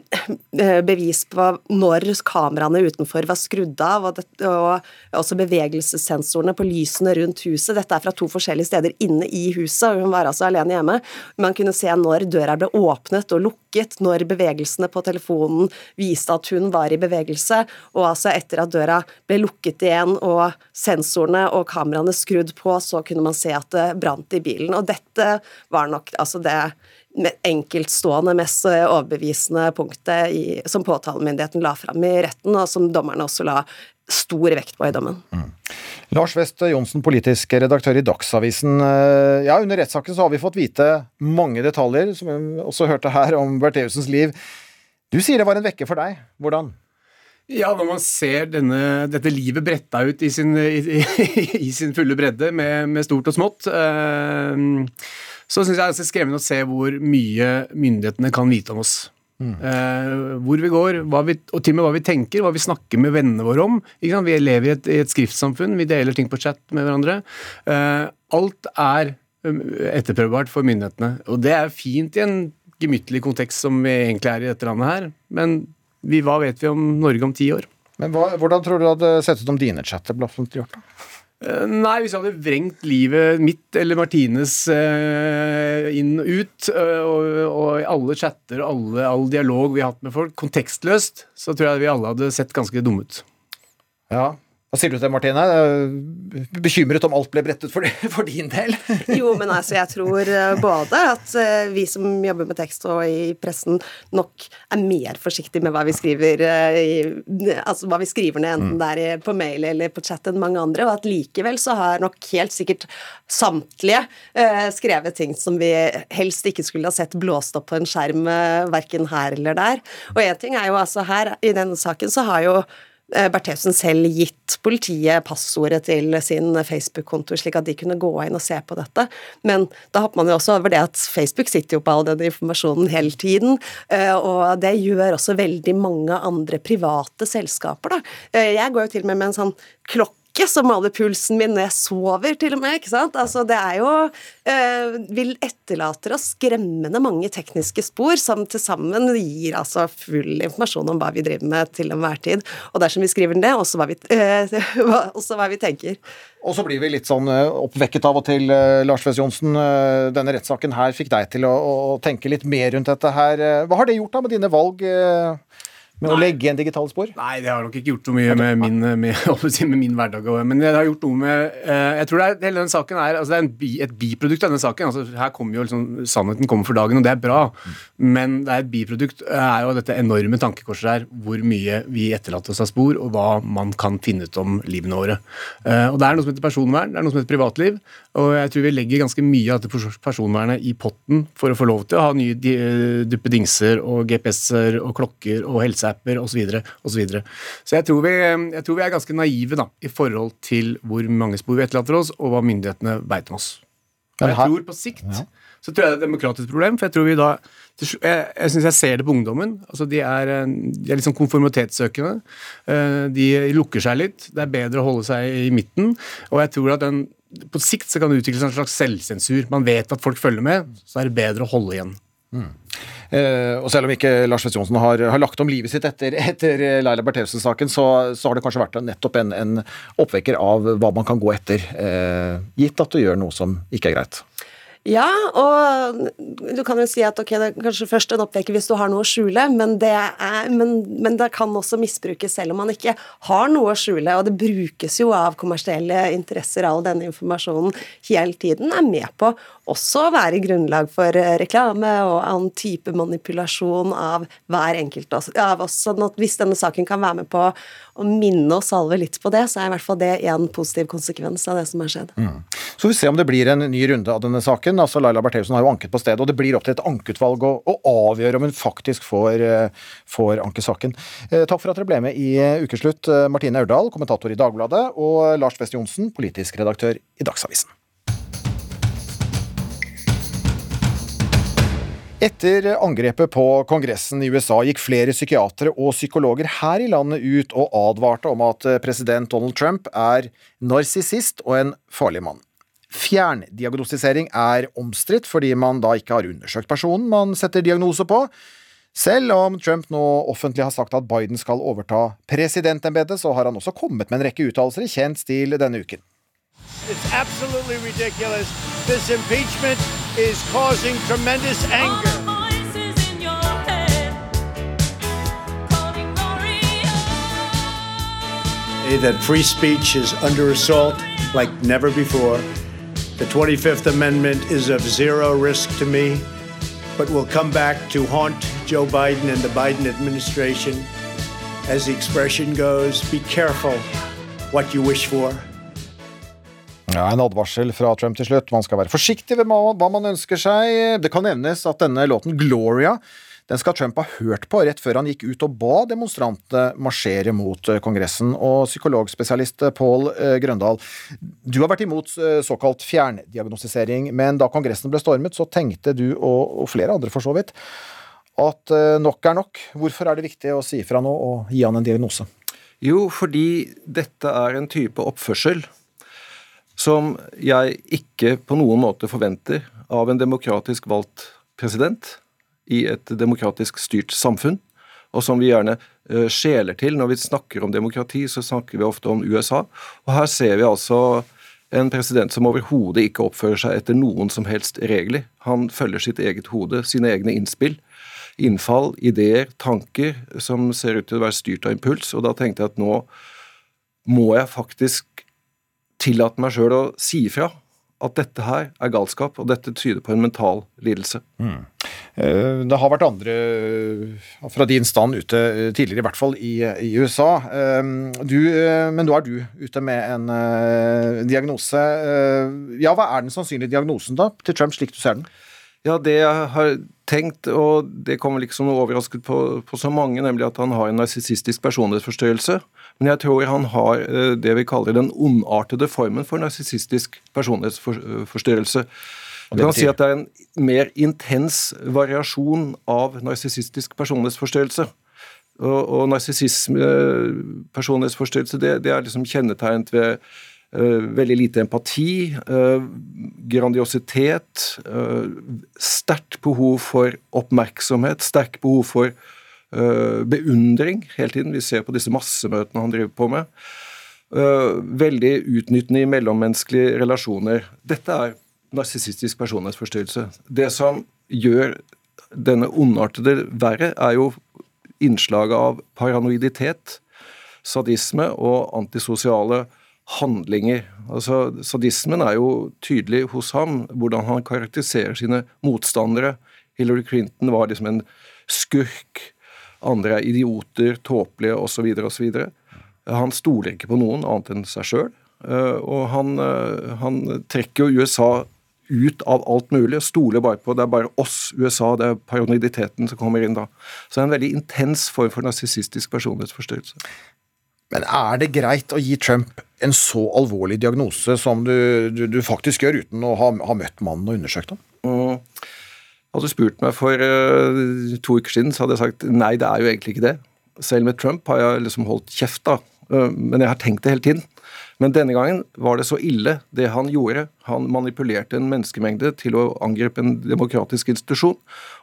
bevis på når kameraene utenfor var skrudd av, og, det, og, også bevegelsessensorene på lysene rundt huset. Dette er fra to forskjellige steder inne i huset, og hun var altså alene hjemme. Man kunne se når døra ble åpnet og lukket, når bevegelsene på telefonen viste at hun var i bevegelse, og altså etter at døra ble lukket igjen og sensorene og kameraene skrudd på, så kunne man se at det brant i bilen. Og dette var nok altså det enkeltstående, mest overbevisende punktet i, som påtalemyndigheten la fram i retten, og som dommerne også la stor vekt på i dommen. Mm. Lars West Johnsen, politisk redaktør i Dagsavisen. Eh, ja, under rettssaken så har vi fått vite mange detaljer, som vi også hørte her, om Bertheussens liv. Du sier det var en vekker for deg. Hvordan? Ja, når man ser denne, dette livet bretta ut i sin, i, i sin fulle bredde med, med, stort og smått, eh, så syns jeg det er skremmende å se hvor mye myndighetene kan vite om oss. Mm. Eh, hvor vi går, vi, og til og med hva vi tenker, hva vi snakker med vennene våre om. Vi lever i et, i et, skriftsamfunn, vi deler ting på chat med hverandre. Eh, alt er um, etterprøvbart for myndighetene, og det er fint i en gemyttlig kontekst som vi egentlig er i dette landet her. Men vi, hva vet vi om Norge om ti år? Men hva, Hvordan tror du det hadde sett ut om dine chatter ble offentliggjort? da? Eh, nei, hvis jeg hadde vrengt livet mitt eller Martines eh, inn og ut, eh, og, og alle chatter og alle, all dialog vi har hatt med folk, kontekstløst, så tror jeg vi alle hadde sett ganske dumme ut. Ja, hva sier du til Martine? Bekymret om alt ble brettet for, for, din del? jo, men altså, jeg tror eh, både at eh, vi som jobber med tekst og i pressen, nok er mer forsiktige med hva vi skriver eh, i, Altså hva vi skriver ned, enten mm. det er på mail eller på chat, enn mange andre, og at likevel så har nok helt sikkert samtlige eh, skrevet ting som vi helst ikke skulle ha sett blåst opp på en skjerm, verken her eller der. Og én ting er jo altså her, i denne saken så har jo Bertheussen selv gitt politiet passordet til sin Facebook-konto, slik at de kunne gå inn og se på dette. Men da hopper man jo også over det at Facebook sitter jo på all den informasjonen hele tiden. Eh, og det gjør også veldig mange andre private selskaper, da. Eh, jeg går jo til og med med en sånn klokke klokke som maler pulsen min når jeg sover, til og med. ikke sant? Altså, det er jo eh, vil etterlater oss skremmende mange tekniske spor som til sammen gir altså full informasjon om hva vi driver med til enhver tid. Og dersom vi skriver ned, også hva vi, eh, også hva vi tenker. Og så blir vi litt sånn eh, oppvekket av og til, Lars Wes Johnsen. Denne rettssaken her fikk deg til å, å, tenke litt mer rundt dette her. Hva har det gjort da med dine valg? Med Nei. å legge igjen digitale spor? Nei, det har nok ikke gjort så mye med min, med, med min, hverdag. Men det har gjort noe med eh, Jeg tror det er, hele den saken er, altså det er bi, et biprodukt av denne saken. Altså, her kommer jo liksom, Sannheten kommer for dagen, og det er bra. Men det er et biprodukt er jo dette enorme tankekorset her. Hvor mye vi etterlater oss av spor, og hva man kan finne ut om livene våre. Eh, og Det er noe som heter personvern, det er noe som heter privatliv. Og jeg tror vi legger ganske mye av dette personvernet i potten for å få lov til å ha nye duppedingser og GPS-er og klokker og helse WhatsApper osv. osv. Så, videre. så jeg tror, vi, jeg tror vi er ganske naive da, i forhold til hvor mange spor vi etterlater oss, og hva myndighetene veit om oss. Og jeg tror på sikt ja. så tror jeg det er et demokratisk problem. for Jeg tror vi da, jeg, jeg synes jeg ser det på ungdommen. altså De er, de er liksom konformitetssøkende. Eh, de lukker seg litt. Det er bedre å holde seg i midten. Og jeg tror at den, på sikt så kan det utvikles en slags selvsensur. Man vet at folk følger med, så er det bedre å holde igjen. Eh, og selv om ikke Lars Vest Johnsen har, har, lagt om livet sitt etter, etter Laila Bertheussen-saken, så, så, har det kanskje vært nettopp en, en, oppvekker av hva man kan gå etter, eh, gitt at du gjør noe som ikke er greit. Ja, og du kan jo si at ok, det er kanskje først en oppvekker hvis du har noe å skjule, men det, er, men, men det, kan også misbrukes selv om man ikke har noe å skjule. Og det brukes jo av kommersielle interesser, all denne informasjonen hele tiden er med på også å være grunnlag for eh, reklame og annen type manipulasjon av hver enkelt av oss. Sånn at hvis denne saken kan være med på å minne og salve litt på det, så er i hvert fall det en positiv konsekvens av det som har skjedd. Mm. Så vi ser om det blir en ny runde av denne saken. Altså Laila Bertheussen har jo anket på stedet, og det blir opp til et ankeutvalg å, å avgjøre om hun faktisk får, eh, får ankesaken. Eh, takk for at dere ble med i Ukeslutt, Martine Aurdal, kommentator i Dagbladet, og Lars West Johnsen, politisk redaktør i Dagsavisen. Etter angrepet på Kongressen i USA gikk flere psykiatere og psykologer her i landet ut og advarte om at president Donald Trump er narsissist og en farlig mann. Fjerndiagnostisering er omstridt fordi man da ikke har undersøkt personen man setter diagnose på. Selv om Trump nå offentlig har sagt at Biden skal overta presidentembetet, så har han også kommet med en rekke uttalelser i kjent stil denne uken. It's absolutely ridiculous. This impeachment is causing tremendous anger. That free speech is under assault like never before. The 25th Amendment is of zero risk to me, but will come back to haunt Joe Biden and the Biden administration. As the expression goes, be careful what you wish for. Ja, En advarsel fra Trump til slutt. Man skal være forsiktig med hva man ønsker seg. Det kan nevnes at denne låten 'Gloria' den skal Trump ha hørt på rett før han gikk ut og ba demonstrantene marsjere mot eh, Kongressen. Og psykologspesialist Pål Grøndal, du har vært imot såkalt fjerndiagnostisering, men da Kongressen ble stormet, så tenkte du, og flere andre for så vidt, at nok er nok. Hvorfor er det viktig å si fra nå og gi han en diagnose? Jo, fordi dette er en type oppførsel som jeg ikke på noen måte forventer av en demokratisk valgt president i et demokratisk styrt samfunn, og som vi gjerne uh, skjeler til når vi snakker om demokrati, så snakker vi ofte om USA. Og her ser vi altså en president som overhodet ikke oppfører seg etter noen som helst regler. Han følger sitt eget hode, sine egne innspill innfall, ideer, tanker som ser ut til å være styrt av impuls. Og da tenkte jeg at nå må jeg faktisk tillate meg sjøl å si ifra at dette her er galskap, og dette tyder på en mental lidelse. Mm. Eh, det har vært andre eh, fra din stand ute eh, tidligere, i hvert fall i, i USA. Du, men nå er du ute med en diagnose. Ja, hva er den sannsynlige diagnosen da, til Trump, slik du ser den? Ja, det jeg har tenkt, og det kommer liksom noe overrasket på, på, så mange, nemlig at han har en narsissistisk personlighetsforstyrrelse. Men jeg tror han har eh, det vi kaller den ondartede formen for narsissistisk personlighetsforstyrrelse. Du kan si at det er en mer intens variasjon av narsissistisk personlighetsforstyrrelse. Og, og narsissisme, eh, personlighetsforstyrrelse, det, det er liksom kjennetegnet ved veldig lite empati, eh, grandiositet, eh, sterkt behov for oppmerksomhet, sterkt behov for beundring hele tiden. Vi ser på disse massemøtene han driver på med. Veldig utnyttende i mellommenneskelige relasjoner. Dette er narsissistisk personlighetsforstyrrelse. Det som gjør denne ondartede verre, er jo innslaget av paranoiditet, sadisme og antisosiale handlinger. Altså, Sadismen er jo tydelig hos ham, hvordan han karakteriserer sine motstandere. Hillary Clinton var liksom en skurk, andre er idioter, tåpelige osv. osv. Han stoler ikke på noen annet enn seg sjøl. Eh, og han, eh, han, trekker jo USA ut av alt mulig, stoler bare på det er bare oss, USA, det er paranoiditeten som kommer inn da. Så det er en veldig intens form for narsissistisk personlighetsforstyrrelse. Men er det greit å gi Trump en så alvorlig diagnose som du, du, du faktisk gjør, uten å ha, ha, møtt mannen og undersøkt ham? Mm. Hadde du spurt meg for uh, to uker siden, så hadde jeg sagt nei, det er jo egentlig ikke det. Selv med Trump har jeg liksom holdt kjeft, da. Uh, men jeg har tenkt det hele tiden. Men denne gangen var det så ille, det han gjorde. Han manipulerte en menneskemengde til å angripe en demokratisk institusjon.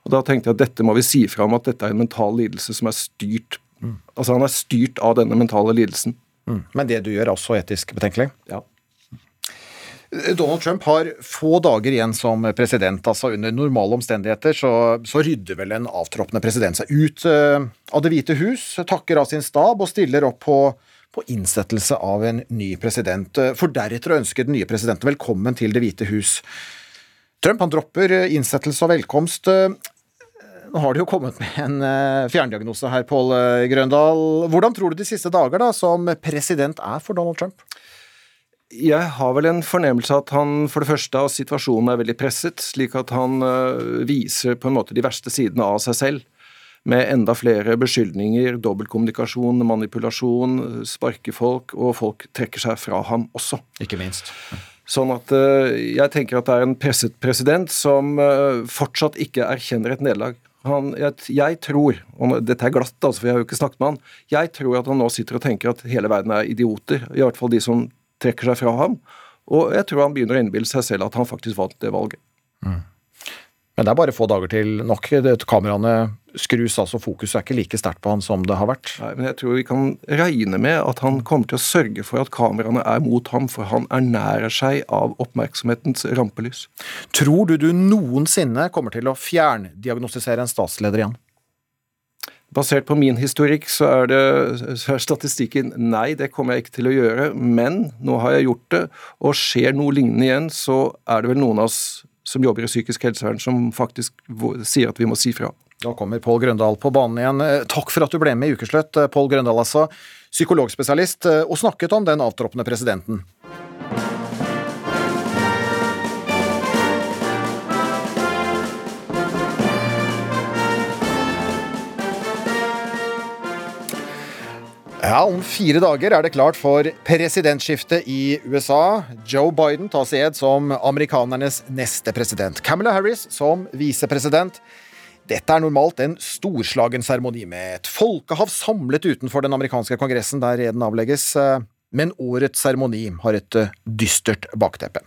Og da tenkte jeg at dette må vi si fra om at dette er en mental lidelse som er styrt Mm. Altså Han er styrt av denne mentale lidelsen. Mm. Men det du gjør, er også etisk betenkelig? Ja. Donald Trump har få dager igjen som president. altså Under normale omstendigheter så, så rydder vel en avtroppende president seg ut uh, av Det hvite hus, takker av sin stab og stiller opp på, på innsettelse av en ny president, uh, for deretter å ønske den nye presidenten velkommen til Det hvite hus. Trump han dropper innsettelse og velkomst. Uh, nå har det jo kommet med en uh, fjerndiagnose her, Pål uh, Grøndal. Hvordan tror du de siste dager da, som president er for Donald Trump? Jeg har vel en fornemmelse at han for det første av situasjonen er veldig presset, slik at han uh, viser på en måte de verste sidene av seg selv. Med enda flere beskyldninger, dobbeltkommunikasjon, manipulasjon, sparke folk, og folk trekker seg fra ham også. Ikke minst. Sånn at jeg tenker at det er en presset president som fortsatt ikke erkjenner et nederlag. Han, jeg, jeg, tror, og dette er glatt, altså, for jeg har jo ikke snakket med han, jeg tror at han nå sitter og tenker at hele verden er idioter. I hvert fall de som trekker seg fra ham. Og jeg tror han begynner å innbille seg selv at han faktisk vant det valget. Mm. Men det er bare få dager til nok. Kameraene skrus, altså fokuset er ikke like sterkt på han som det har vært. Nei, men jeg tror vi kan regne med at han kommer til å sørge for at kameraene er mot ham, for han ernærer seg av oppmerksomhetens rampelys. Tror du du noensinne kommer til å fjerndiagnostisere en statsleder igjen? Basert på min historikk så er, det, så er statistikken nei, det kommer jeg ikke til å gjøre. Men nå har jeg gjort det, og skjer noe lignende igjen, så er det vel noen av oss som jobber i psykisk helsevern, som faktisk sier at vi må si fra. Da kommer Pål Grøndal på banen igjen. Eh, takk for at du ble med i Ukesløtt, eh, Pål Grøndal altså, psykologspesialist, eh, og snakket om den avtroppende presidenten. Ja, Om fire dager er det klart for presidentskiftet i USA. Joe Biden tas i ed som amerikanernes neste president. Camilla Harris som visepresident. Dette er normalt en storslagen seremoni med et folkehav samlet utenfor den amerikanske kongressen der eden avlegges. Men årets seremoni har et eh, dystert bakteppe.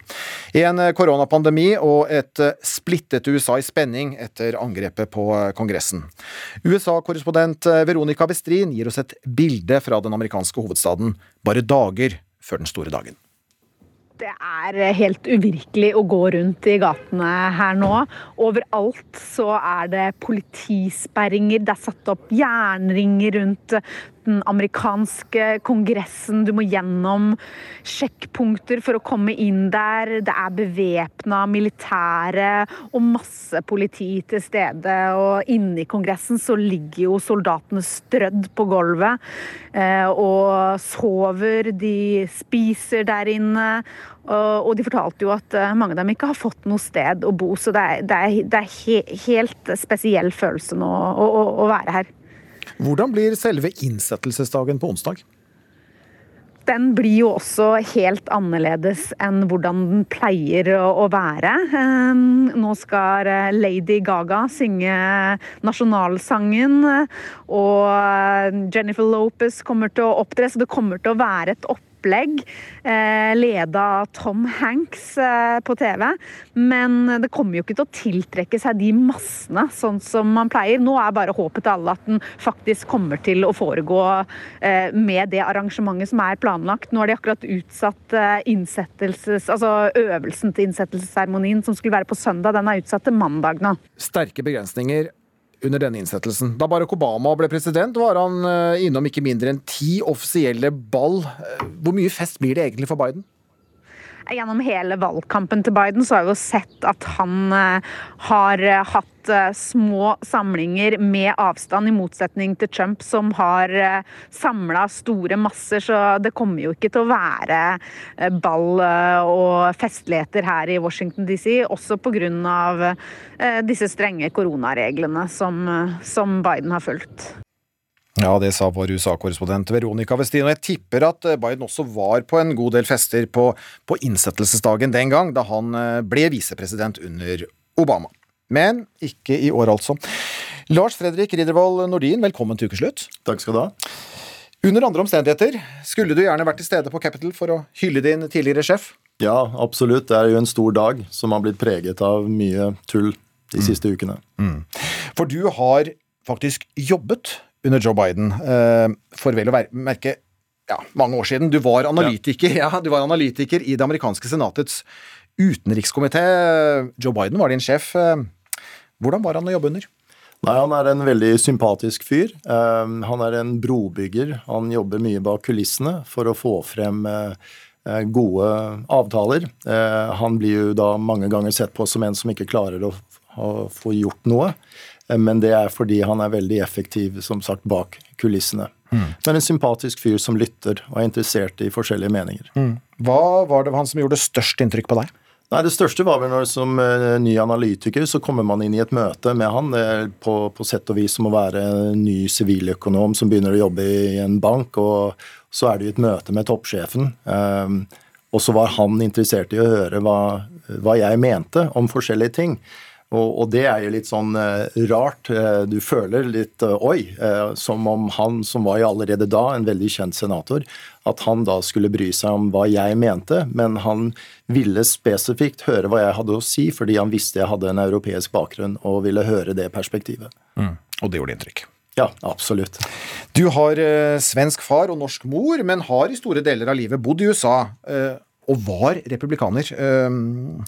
En eh, koronapandemi og et eh, splittet USA i spenning etter angrepet på Kongressen. USA-korrespondent Veronica Bestrin gir oss et bilde fra den amerikanske hovedstaden bare dager før den store dagen. Det er helt uvirkelig å gå rundt i gatene her nå. Overalt så er det politisperringer, det er satt opp jernringer rundt den amerikanske kongressen. Du må gjennom sjekkpunkter for å komme inn der. Det er bevæpna militære og masse politi til stede. Og inne i kongressen så ligger jo soldatene strødd på gulvet eh, og sover. De spiser der inne. Og de fortalte jo at eh, mange av dem ikke har fått noe sted å bo. Så det er, det er, det er he, helt spesiell følelse nå å, å, å være her. Hvordan blir selve innsettelsesdagen på onsdag? Den blir jo også helt annerledes enn hvordan den pleier å være. Ehm, nå skal eh, Lady Gaga synge nasjonalsangen, og Jennifer Lopez kommer til å opptre, så det kommer til å være et opplegg opplegg, eh, leda av Tom Hanks eh, på TV. Men det kommer jo ikke til å tiltrekke seg de massene sånn som man pleier. Nå er bare håpet til alle at den faktisk kommer til å foregå eh, med det arrangementet som er planlagt. Nå har de akkurat utsatt innsettelses, altså øvelsen til innsettelsesseremonien som skulle være på søndag. Den er utsatt til mandag nå. Sterke begrensninger under denne innsettelsen. Da Barack Obama ble president, var han eh, innom ikke mindre enn ti offisielle ball. Eh, hvor mye fest blir det egentlig for Biden? Gjennom hele valgkampen til Biden så har vi jo sett at han eh, har hatt små samlinger med avstand, i motsetning til Trump, som har samla store masser. Så det kommer jo ikke til å være ball og festligheter her i Washington DC, også pga. disse strenge koronareglene som, som Biden har fulgt. Ja, det sa vår USA-korrespondent Veronica Westin. Og jeg tipper at eh, Biden også var på en god del fester på, på innsettelsesdagen den gang, da han eh, ble visepresident under Obama. Men ikke i år, altså. Lars Fredrik Riddervold Nordin, velkommen til ukeslutt. Takk skal du ha. Under andre omstendigheter skulle du gjerne vært til stede på Capital for å hylle din tidligere sjef? Ja, absolutt. Det er jo en stor dag som har blitt preget av mye tull de mm. siste ukene. Mm. For du har faktisk jobbet under Joe Biden eh, for vel å merke ja, mange år siden. Du var analytiker, ja. ja. du var analytiker i det amerikanske senatets utenrikskomité. Joe Biden var din sjef. Eh, hvordan var han å jobbe under? Nei, Han er en veldig sympatisk fyr. Uh, han er en brobygger. Han jobber mye bak kulissene for å få frem gode avtaler. Han blir jo da mange ganger sett på som en som ikke klarer å få gjort noe. Eh, men det er fordi han er veldig effektiv som sagt, bak kulissene. Mm. Men en sympatisk fyr som lytter og er interessert i forskjellige meninger. Mm. Hva var det han som gjorde størst inntrykk på deg? Nei, Det største var vel når som uh, ny analytiker så kommer man inn i et møte med han. Det er på, på sett og vis som å være en ny siviløkonom som begynner å jobbe i en bank. og Så er det jo et møte med toppsjefen. Um, og så var han interessert i å høre hva, hva jeg mente om forskjellige ting. Og, og, det er jo litt sånn uh, rart. Uh, du føler litt uh, oi, som om han som var jo allerede da en veldig kjent senator, at han da skulle bry seg om hva jeg mente, men han ville spesifikt høre hva jeg hadde å si, fordi han visste jeg hadde en europeisk bakgrunn og ville høre det perspektivet. Mm. Og det gjorde inntrykk? Ja, absolutt. Du har svensk far og norsk mor, men har i store deler av livet bodd i USA og var republikaner.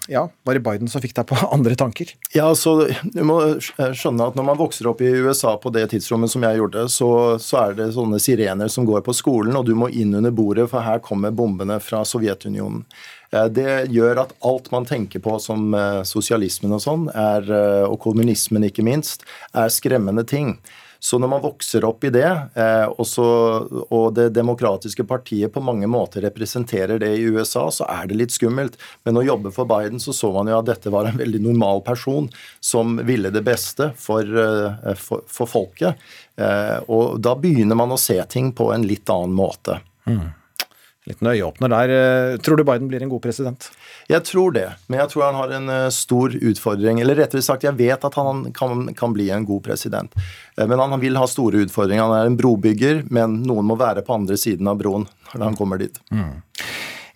Ja, Var det Biden som fikk deg på andre tanker? Ja, så Du må skjønne at når man vokser opp i USA på det tidsrommet som jeg gjorde, så, så, er det sånne sirener som går på skolen, og du må inn under bordet, for her kommer bombene fra Sovjetunionen. Eh, det gjør at alt man tenker på som eh, sosialismen og sånn, og kommunismen ikke minst, er skremmende ting. Så når man vokser opp i det, eh, og, og det demokratiske partiet på mange måter representerer det i USA, så er det litt skummelt. Men å jobbe for Biden så så man jo at dette var en veldig normal person som ville det beste for, eh, for, for folket. Eh, og da begynner man å se ting på en litt annen måte. Mm. Liten øyeåpner der. Eh, tror du Biden blir en god president? Jeg tror det, men jeg tror han har en eh, stor utfordring. Eller rettere sagt, jeg vet at han kan, kan bli en god president. Eh, men han vil ha store utfordringer. Han er en brobygger, men noen må være på andre siden av broen når han kommer dit. Mm.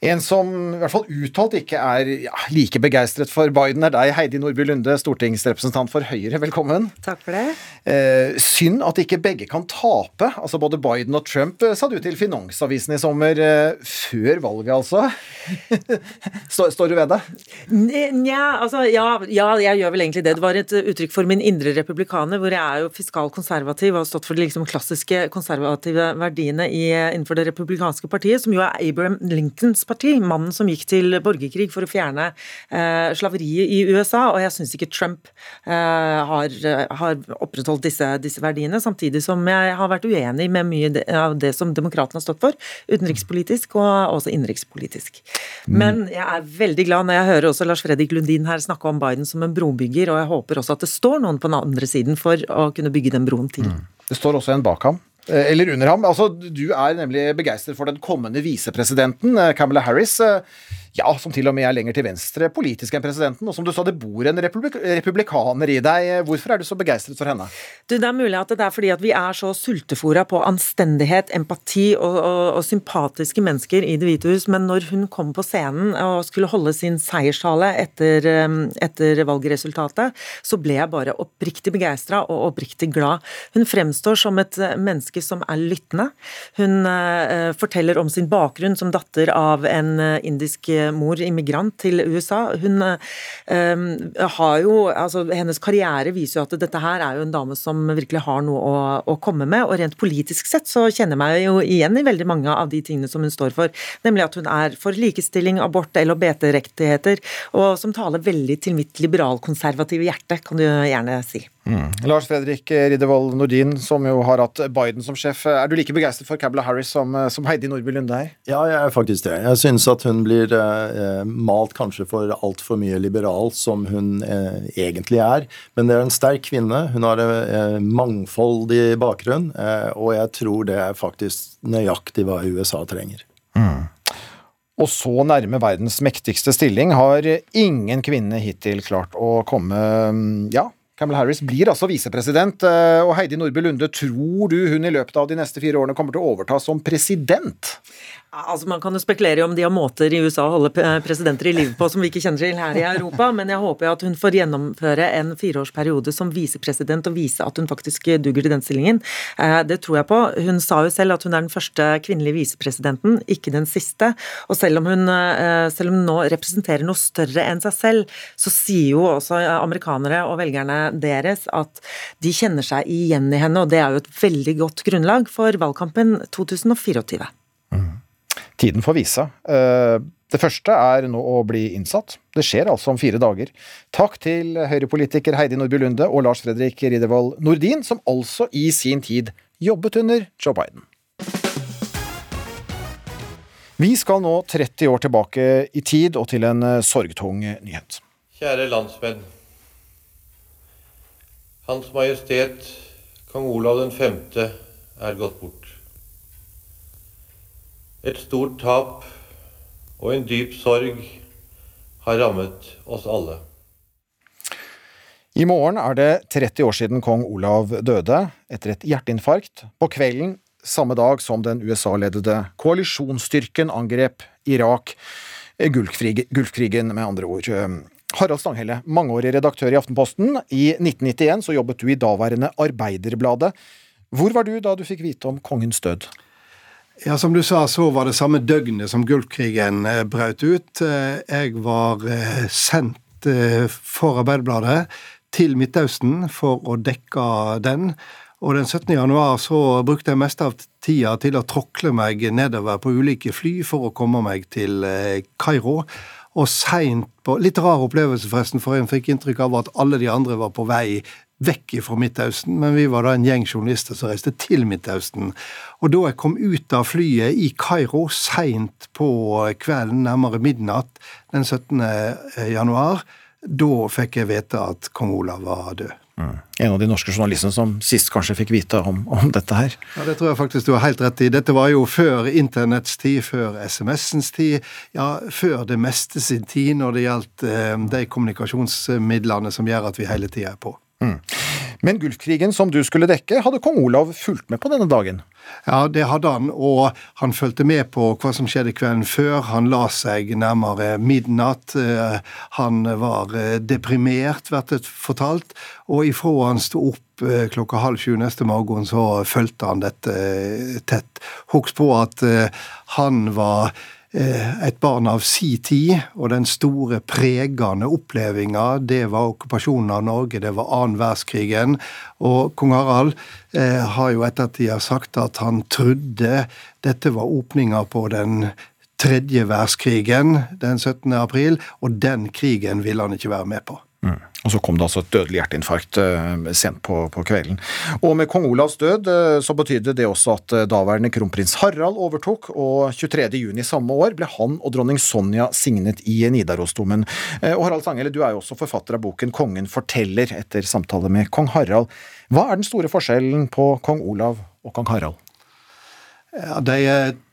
En som i hvert fall uttalt ikke er ja, like begeistret for Biden, er deg, Heidi Nordby Lunde, stortingsrepresentant for Høyre. Velkommen. Takk for det. Eh, synd at ikke begge kan tape. Altså Både Biden og Trump eh, sa du til Finansavisen i sommer, eh, før valget altså. står, står, du ved det? Nja, altså ja, ja, jeg gjør vel egentlig det. Det var et uttrykk for min indre republikaner, hvor jeg er jo fiskal konservativ og har stått for de liksom, klassiske konservative verdiene i, innenfor det republikanske partiet, som jo er Abraham Lincolns parti, mannen som gikk til borgerkrig for å fjerne eh, slaveriet i USA. Og jeg syns ikke Trump eh, har, har, opprettholdt disse, disse, verdiene, samtidig som jeg har vært uenig med mye av det som demokratene har stått for, utenrikspolitisk og også innenrikspolitisk. Mm. Men jeg er veldig glad når jeg hører også Lars Fredrik Lundin her snakke om Biden som en brobygger, og jeg håper også at det står noen på den andre siden for å kunne bygge den broen til. Mm. Det står også en bak ham. Eh, eller under ham. Altså, du er nemlig begeistret for den kommende visepresidenten, eh, Camilla Harris. Eh, ja, som til og med er lenger til venstre politisk enn presidenten. Og som du sa, det bor en republik republikaner i deg. Hvorfor er du så begeistret for henne? Du, Det er mulig at det er fordi at vi er så sultefòra på anstendighet, empati og, og, og, sympatiske mennesker i Det hvite hus, men når hun kom på scenen og skulle holde sin seierstale etter, etter valgresultatet, så ble jeg bare oppriktig begeistra og oppriktig glad. Hun fremstår som et menneske som er lyttende. Hun uh, forteller om sin bakgrunn som datter av en indisk mor immigrant til USA. Hun um, har jo altså Hennes karriere viser jo at dette her er jo en dame som virkelig har noe å, å, komme med. Og rent politisk sett så kjenner jeg meg jo igjen i veldig mange av de tingene som hun står for. Nemlig at hun er for likestilling, abort, LHBT-rettigheter, og som taler veldig til mitt liberalkonservative hjerte, kan du gjerne si. Mm. Lars Fredrik Riddervold Nordin, som jo har hatt Biden som sjef. Er du like begeistret for Cabla Harris som, som Heidi Nordby Lunde er? Ja, jeg er faktisk det. Jeg syns at hun blir eh, malt kanskje for altfor mye liberal, som hun eh, egentlig er. Men det er en sterk kvinne. Hun har eh, mangfoldig bakgrunn, eh, og jeg tror det er faktisk nøyaktig hva USA trenger. Mm. Og så nærme verdens mektigste stilling har ingen kvinne hittil klart å komme ja, Camelot Harris blir altså visepresident, eh, og Heidi Nordby Lunde, tror du hun i løpet av de neste fire årene kommer til å overta som president? Altså Man kan jo spekulere om de har måter i USA å holde presidenter i live på som vi ikke kjenner til her i Europa, men jeg håper jo at hun får gjennomføre en fireårsperiode som visepresident og vise at hun faktisk duger til den stillingen. Eh, det tror jeg på. Hun sa jo selv at hun er den første kvinnelige visepresidenten, ikke den siste. Og selv om, hun, eh, selv om nå representerer noe større enn seg selv, så sier jo også amerikanere og velgerne deres at de kjenner seg igjen i henne, og det er jo et veldig godt grunnlag for valgkampen 2024. Mm. Tiden får vise. Eh, det første er nå å bli innsatt. Det skjer altså om fire dager. Takk til Høyre-politiker Heidi Nordby Lunde og Lars Fredrik Riddervold Nordin, som altså i sin tid jobbet under Joe Biden. Vi skal nå 30 år tilbake i tid og til en eh, sorgtung nyhet. Kjære landsmenn. Hans Majestet Kong Olav 5. er gått bort. Et stort tap og en dyp sorg har rammet oss alle. I morgen er det 30 år siden kong Olav døde etter et hjerteinfarkt. På kvelden samme dag som den USA-ledede koalisjonsstyrken angrep Irak. Gulfkrigen, med andre ord. Harald Stanghelle, mangeårig redaktør i Aftenposten. I 1991 så jobbet du i daværende Arbeiderbladet. Hvor var du da du fikk vite om kongens død? Ja, Som du sa, så var det samme døgnet som Gulfkrigen eh, brøt ut. Eh, jeg var eh, sendt for Arbeiderbladet til Midtøsten for å dekke den. Og den 17. januar så brukte jeg mest av tida til å tråkle meg nedover på ulike fly for å komme meg til Kairo. Og seint på Litt rar opplevelse, forresten, for en fikk inntrykk av at alle de andre var på vei vekk fra Midtøsten, men vi var da en gjeng journalister som reiste til Midtøsten. Og da jeg kom ut av flyet i Kairo seint på kvelden, nærmere midnatt den 17. januar, da fikk jeg vite at kong Olav var død. Mm. En av de norske journalistene som sist kanskje fikk vite om, om, dette her. Ja, Det tror jeg faktisk du har helt rett i. Dette var jo før internetts tid, før SMS-ens tid. Ja, før det meste sin tid når det gjaldt eh, de kommunikasjonsmidlene som gjør at vi hele tida er på. Mm. Men Gulfkrigen som du skulle dekke, hadde kong Olav fulgt med på denne dagen? Ja, det hadde han, og han fulgte med på hva som skjedde kvelden før. Han la seg nærmere midnatt. Eh, han var eh, deprimert, blir det fortalt. Og ifra han sto opp eh, klokka halv sju neste morgen, så fulgte han dette tett. Husk på at han var et barn av si tid, og den store pregende opplevelsen, det var okkupasjonen av Norge, det var annen verdenskrigen. Og kong Harald eh, har jo ettertid sagt at han trodde dette var åpninga på den tredje verdenskrigen den 17. april, og den krigen ville han ikke være med på. Og så kom det altså et dødelig hjerteinfarkt uh, sent på, på, kvelden. Og med kong Olavs død uh, så betydde det også at uh, daværende kronprins Harald overtok, og 23.6 samme år ble han og dronning Sonja signet i Nidarosdomen. Og Harald Stanghelle, du er jo også forfatter av boken 'Kongen forteller', etter samtale med kong Harald. Hva er den store forskjellen på kong Olav og kong Harald? Ja, de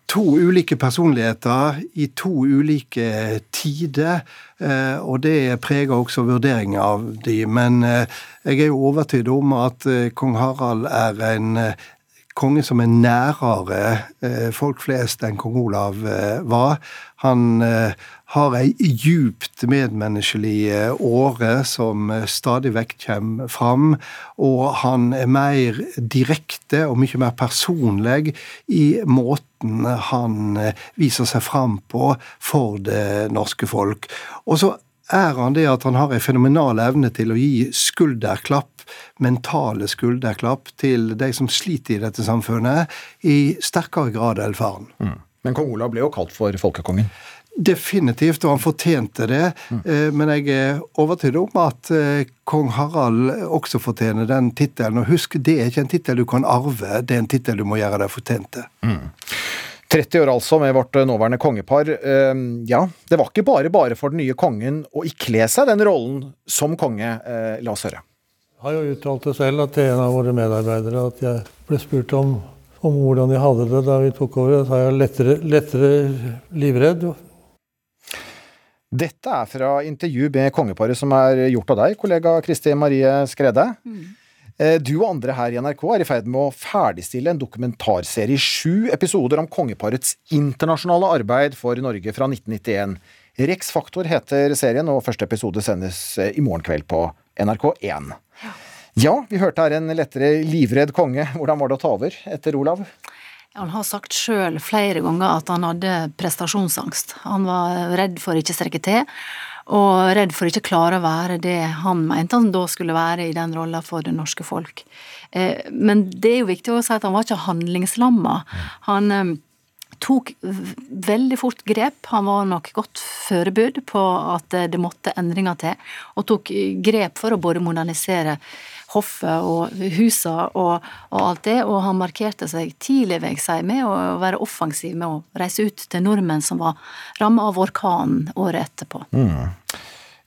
to ulike personligheter i to ulike tider, eh, og det preger også vurderingen av de. Men eh, jeg er jo overtydd om at eh, kong Harald er en konge som er nærere folk flest enn kong Olav var. Han har ei djupt medmenneskelig åre som stadig vekk kommer fram, og han er mer direkte og mye mer personlig i måten han viser seg fram på for det norske folk. Og så er han det at han har en fenomenal evne til å gi skulderklapp, mentale skulderklapp, til de som sliter i dette samfunnet, i sterkere grad enn faren. Mm. Men kong Olav ble jo kalt for folkekongen? Definitivt, og han fortjente det. Mm. Men jeg er overbevist om at eh, kong Harald også fortjener den tittelen. Og husk, det er ikke en tittel du kan arve, det er en tittel du må gjøre deg fortjent til. Mm. 30 år altså med vårt nåværende kongepar. Ja, det var ikke bare bare for den nye kongen å ikle seg den rollen som konge. Eh, la oss høre. Jeg har jo uttalt det selv at til en av våre medarbeidere at jeg ble spurt om, om hvordan jeg hadde det da vi tok over. Da sa jeg lettere, lettere livredd. Dette er fra intervju med kongeparet som er gjort av deg, kollega Kristi Marie Skrede. Mm. Eh, du og andre her i NRK er i ferd med å ferdigstille en dokumentarserie i sju episoder om kongeparets internasjonale arbeid for Norge fra 1991. Rex Faktor heter serien, og første episode sendes eh, i morgen kveld på NRK1. Ja, vi hørte her en lettere livredd konge. Hvordan var det å ta over etter Olav? Han har sagt sjøl flere ganger at han hadde prestasjonsangst. Han var redd for ikke strekke til, og redd for ikke klare å være det han mente han da skulle være i den rolla for det norske folk. Eh, men det er jo viktig å si at han var ikke handlingslamma. Han eh, tok veldig fort grep. Han var nok godt forberedt på at det måtte endringer til, og tok grep for å både modernisere hoffet og husa og, og, alt det, og han markerte seg tidlig, vil jeg si, med å være offensiv med å reise ut til nordmenn som var ramma av orkanen året etterpå. Mm.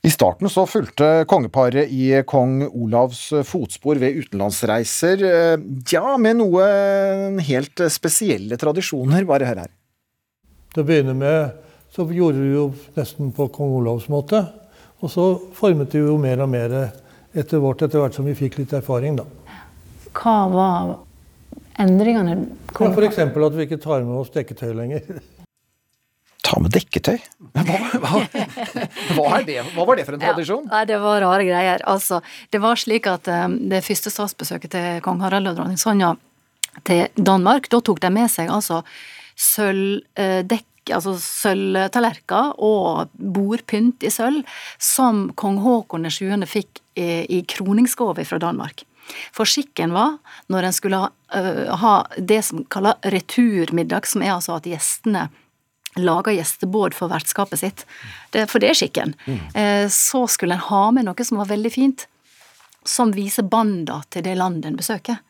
I starten så fulgte kongeparet i kong Olavs fotspor ved utenlandsreiser, ja, med noe helt spesielle tradisjoner. Bare hør her. Til å begynne med så gjorde vi jo nesten på kong Olavs måte. Og så formet vi jo mer og mer etter vårt etter hvert som vi fikk litt erfaring, da. Hva var endringene? Ja, F.eks. at vi ikke tar med oss dekketøy lenger. Ta med dekketøy? Hva, hva, hva, det, hva var det for en tradisjon? Ja, det var rare greier. Altså, det var slik at um, det første statsbesøket til kong Harald og dronning Sonja til Danmark, da tok de med seg altså sølvdekk altså sølvtallerkener og bordpynt i sølv, som kong Haakon 7. fikk i kroningsgave fra Danmark. For skikken var, når en skulle ha, uh, ha det som kalles returmiddag, som er altså at gjestene lager gjestebåd for vertskapet sitt, det, for det er skikken, mm. uh, så skulle en ha med noe som var veldig fint. Som viser banda til det landet en besøker.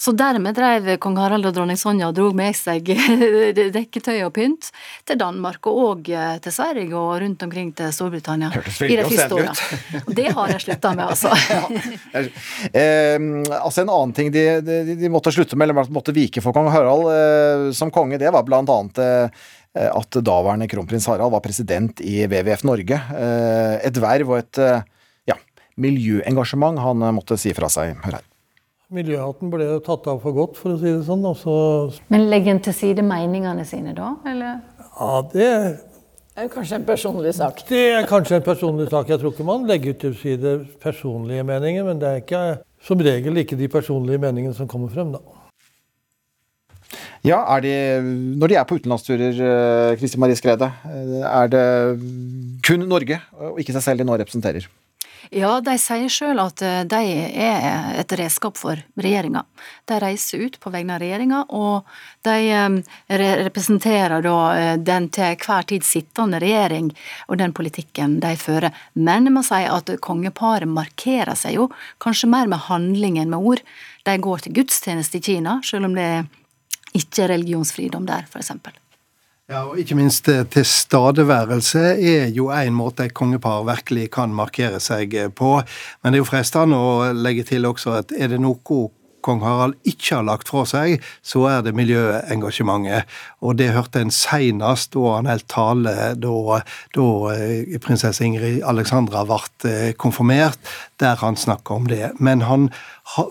Så dermed drev kong Harald og dronning Sonja og dro med seg dekketøy og pynt til Danmark, og òg til Sverige og rundt omkring til Storbritannia. Hørtes i de veldig første ut. Det har jeg slutta med, altså. Eh, altså En annen ting de, de, de måtte slutte med, eller måtte vike for kong Harald eh, som konge, det var blant annet eh, at daværende kronprins Harald var president i WWF Norge. Eh, et verv og et eh, ja, miljøengasjement han eh, måtte si fra seg. Hør her. Miljøhatten ble tatt av for godt, for å si det sånn. Og så, Men legger en til side meningene sine da, eller? ja, det, Det er kanskje en personlig sak. det er kanskje en personlig sak. Jeg tror ikke man legger til side personlige meninger, men det er ikke som regel ikke de personlige meningene som kommer frem, da. Ja, er de, Når de er på utenlandsturer, eh, Kristin Marie Skrede, eh, er det kun Norge og ikke seg selv de nå representerer? Ja, de sier sjøl at eh, de er et redskap for regjeringa. De reiser ut på vegne av regjeringa, og de eh, representerer da eh, den til hver tid sittende regjering og den politikken de fører. Men jeg må si at kongeparet markerer seg jo kanskje mer med handling enn med ord. De går til gudstjeneste i Kina, sjøl om det ikke er religionsfridom der, eksempel. Ja, og ikke minst eh, tilstedeværelse er jo en måte et kongepar virkelig kan markere seg eh, på. Men det er jo fristende å legge til også at er det noe kong Harald ikke har lagt fra seg, så er det miljøengasjementet. Og det hørte en senest da han holdt tale da, da eh, prinsesse Ingrid Alexandra ble konfirmert, der han snakka om det. Men han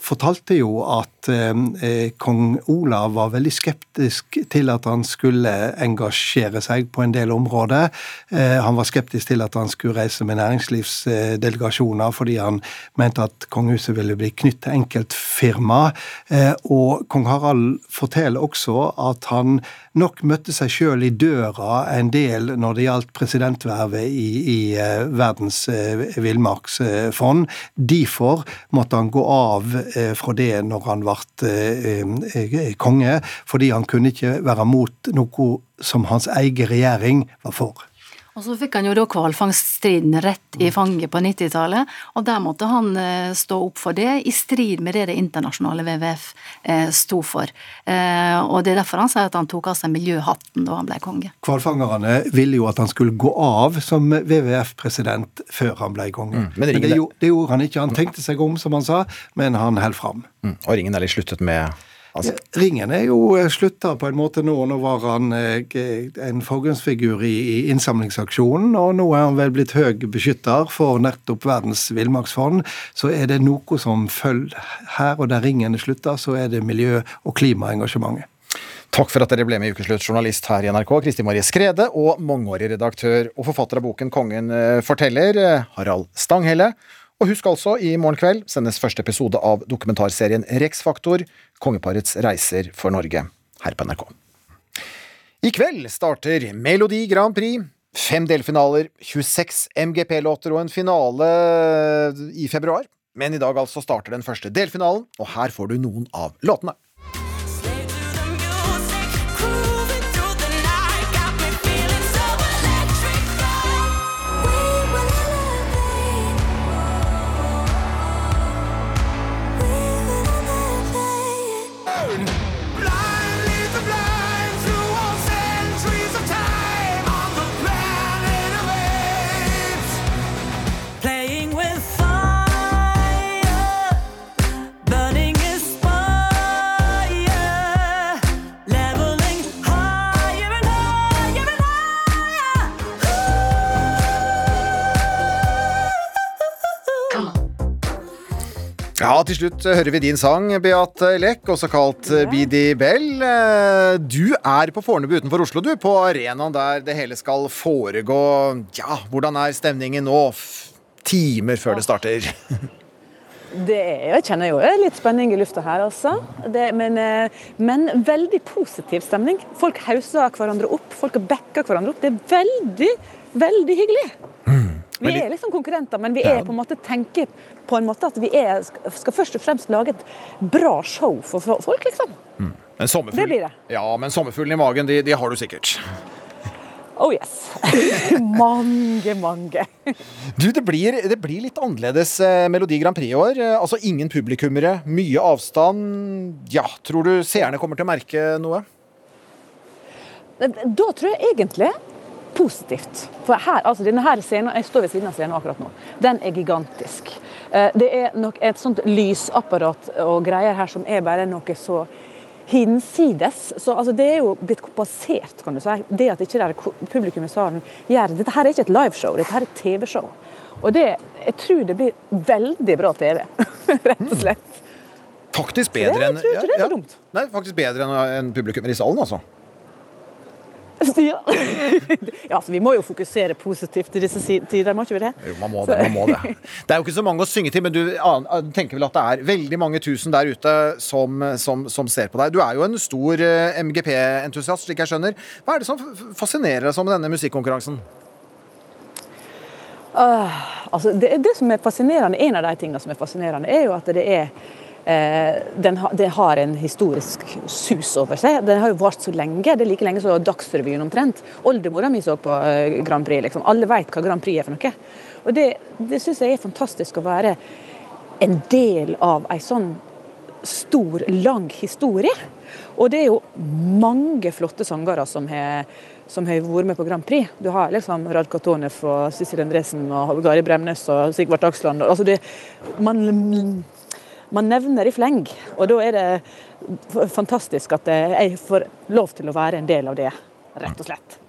fortalte jo at eh, kong Olav var veldig skeptisk til at han skulle engasjere seg på en del områder. Eh, han var skeptisk til at han skulle reise med næringslivsdelegasjoner, fordi han mente at kongehuset ville bli knyttet til enkeltfirma. Eh, og kong Harald forteller også at han nok møtte seg sjøl i døra en del når det gjaldt presidentvervet i, i eh, Verdens eh, villmarksfond. Derfor måtte han gå av eh, fra det når han ble eh, eh, konge, fordi han kunne ikke være mot noe som hans egen regjering var for. Og så fikk han jo da hvalfangststriden rett i fanget på 90-tallet, og der måtte han eh, stå opp for det, i strid med det det internasjonale WWF eh, sto for. Eh, og det er derfor han sier at han tok av seg miljøhatten da han ble konge. Hvalfangerne ville jo at han skulle gå av som WWF-president før han ble konge. Mm, men men ringen det, gjorde- det gjorde han ikke. Han tenkte seg om, som han sa, men han holdt fram. Mm. Og ringen er litt sluttet med altså. Ringen er jo eh, slutta på en måte nå. Nå var han eh, en forgrunnsfigur i, innsamlingsaksjonen, og nå er han vel blitt høy beskytter for nettopp Verdens villmarksfond. Så er det noe som følger her, og der ringen er slutta, så er det miljø- og klimaengasjementet. Takk for at dere ble med i Ukeslutt, journalist her i NRK, Kristin Marie Skrede, og mangeårig redaktør og forfatter av boken Kongen eh, forteller, Harald Stanghelle. Og husk altså, i morgen kveld sendes første episode av dokumentarserien Rex-faktor, kongeparets reiser for Norge, her på NRK. I kveld starter Melodi Grand Prix. Fem delfinaler, 26 MGP-låter og en finale i februar. Men i dag altså starter den første delfinalen, og her får du noen av låtene. Ja, til slutt hører vi din sang, Beate Lech, også kalt Bidi Bell. Eh, Du er på Fornebu utenfor Oslo, du, på arenaen der det hele skal foregå. Ja, hvordan er stemningen nå, timer før det starter? Det er, jeg kjenner jo litt spenning i lufta her, altså. Det, men, eh, men veldig positiv stemning. Folk hauser hverandre opp, folk backer hverandre opp. Det er veldig, veldig hyggelig. Vi er liksom konkurrenter, men vi er på en måte tenker på en måte at vi er, skal først og fremst lage et bra show for folk, liksom. Men Det blir det. Ja, men sommerfuglen i magen, de, de har du sikkert. Oh yes. mange, mange. Du, det blir, det blir litt annerledes eh, Melodi Grand Prix i år. Eh, Altså ingen publikummere, mye avstand. Ja, tror du seerne kommer til å merke noe? Da tror jeg egentlig positivt. For her, altså denne her scenen, Jeg står ved siden av scenen akkurat nå. Den er gigantisk. Eh, Det er nok et sånt lysapparat og greier her som er bare noe så hinsides. Så altså, Det er jo blitt kompensert, kan du si. Det at ikke det er publikum i salen gjør. Dette her er ikke et liveshow, dette her er et TV-show. Og det, jeg tror det blir veldig bra TV, rett og slett. Faktisk bedre enn så dumt. Nei, faktisk bedre enn en publikummer i salen, altså. Ja. ja, så Vi må jo fokusere positivt i disse tider, må ikke vi det? Jo, man må det. man må det. Det er jo ikke så mange å synge til, men du tenker vel at det er veldig mange tusen der ute som, som, som ser på deg. Du er jo en stor eh, MGP-entusiast, slik jeg skjønner. Hva er det som fascinerer deg sånn med denne musikkonkurransen? Uh, altså det, det som er fascinerende, En av de tingene som er fascinerende, er jo at det er den ha, det har en historisk sus over seg. Den har jo vart så lenge. Det er like lenge som Dagsrevyen omtrent. Oldemora mi så på eh, Grand Prix. liksom. Alle vet hva Grand Prix er for noe. Og Det, det syns jeg er fantastisk å være en del av ei sånn stor, lang historie. Og det er jo mange flotte sangere som har, som har vært med på Grand Prix. Du har liksom Radka Tonev og Sissel Endresen og Gari Bremnes og Sigvart Dagsland. Altså det, man, man nevner i fleng, og da er det fantastisk at jeg får lov til å være en del av det, rett og slett.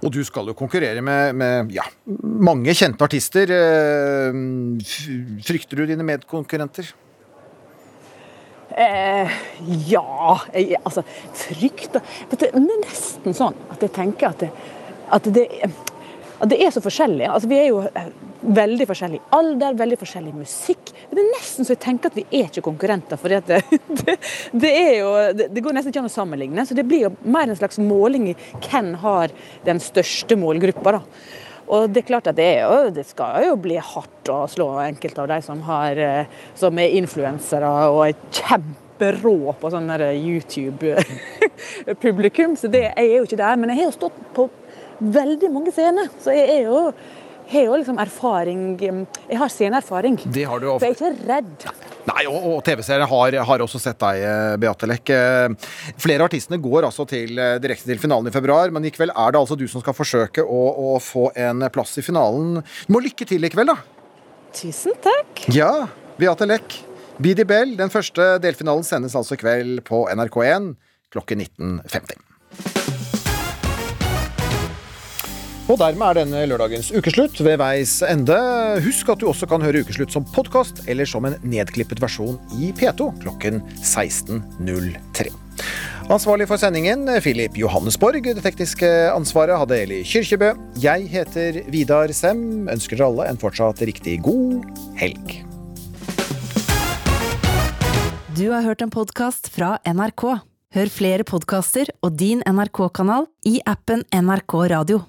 Og du skal jo konkurrere med, med ja, mange kjente artister. Eh, Frykter du dine medkonkurrenter? Eh, ja jeg, Altså, frykt Det er nesten sånn at jeg tenker at at det, at det er så forskjellig. Altså, vi er jo eh, veldig forskjellig alder, veldig forskjellig musikk. Det er nesten så jeg tenker at vi er ikke konkurrenter. For det, det, det, jo, det, går nesten ikke an å sammenligne. Så det blir jo mer en slags måling i hvem har den største målgruppa. da. Og det er klart at det, er jo, det skal jo bli hardt å slå enkelte av de som, har, eh, som er influensere og er kjemperå på sånn der YouTube-publikum. Så det, jeg er jo ikke der. Men jeg har jo stått på veldig mange scener, så jeg er jo, har jo liksom erfaring Jeg har sceneerfaring. Det har du Så jeg er ikke redd. Nei, og, og TV-seere har, har også sett deg, eh, Beate Lech. Eh, Flere av artistene går altså til, eh, direkte til finalen i februar, men i kveld er det altså du som skal forsøke å, å få en plass i finalen. Du må lykke til i kveld, da. Tusen takk. Ja, Beate Lech. Bidi Bell, den første delfinalen sendes altså i kveld på NRK1 klokken 19.50. Og dermed er denne lørdagens ukeslutt ved veis ende. Husk at du også kan høre Ukeslutt som podkast eller som en nedklippet versjon i P2 klokken 16.03. Ansvarlig for sendingen Filip Johannesborg. Det tekniske ansvaret hadde Eli Kyrkjebø. Jeg heter Vidar Sem. Ønsker dere alle en fortsatt riktig god helg. Du har hørt en podkast fra NRK. Hør flere podkaster og din NRK-kanal i appen NRK Radio.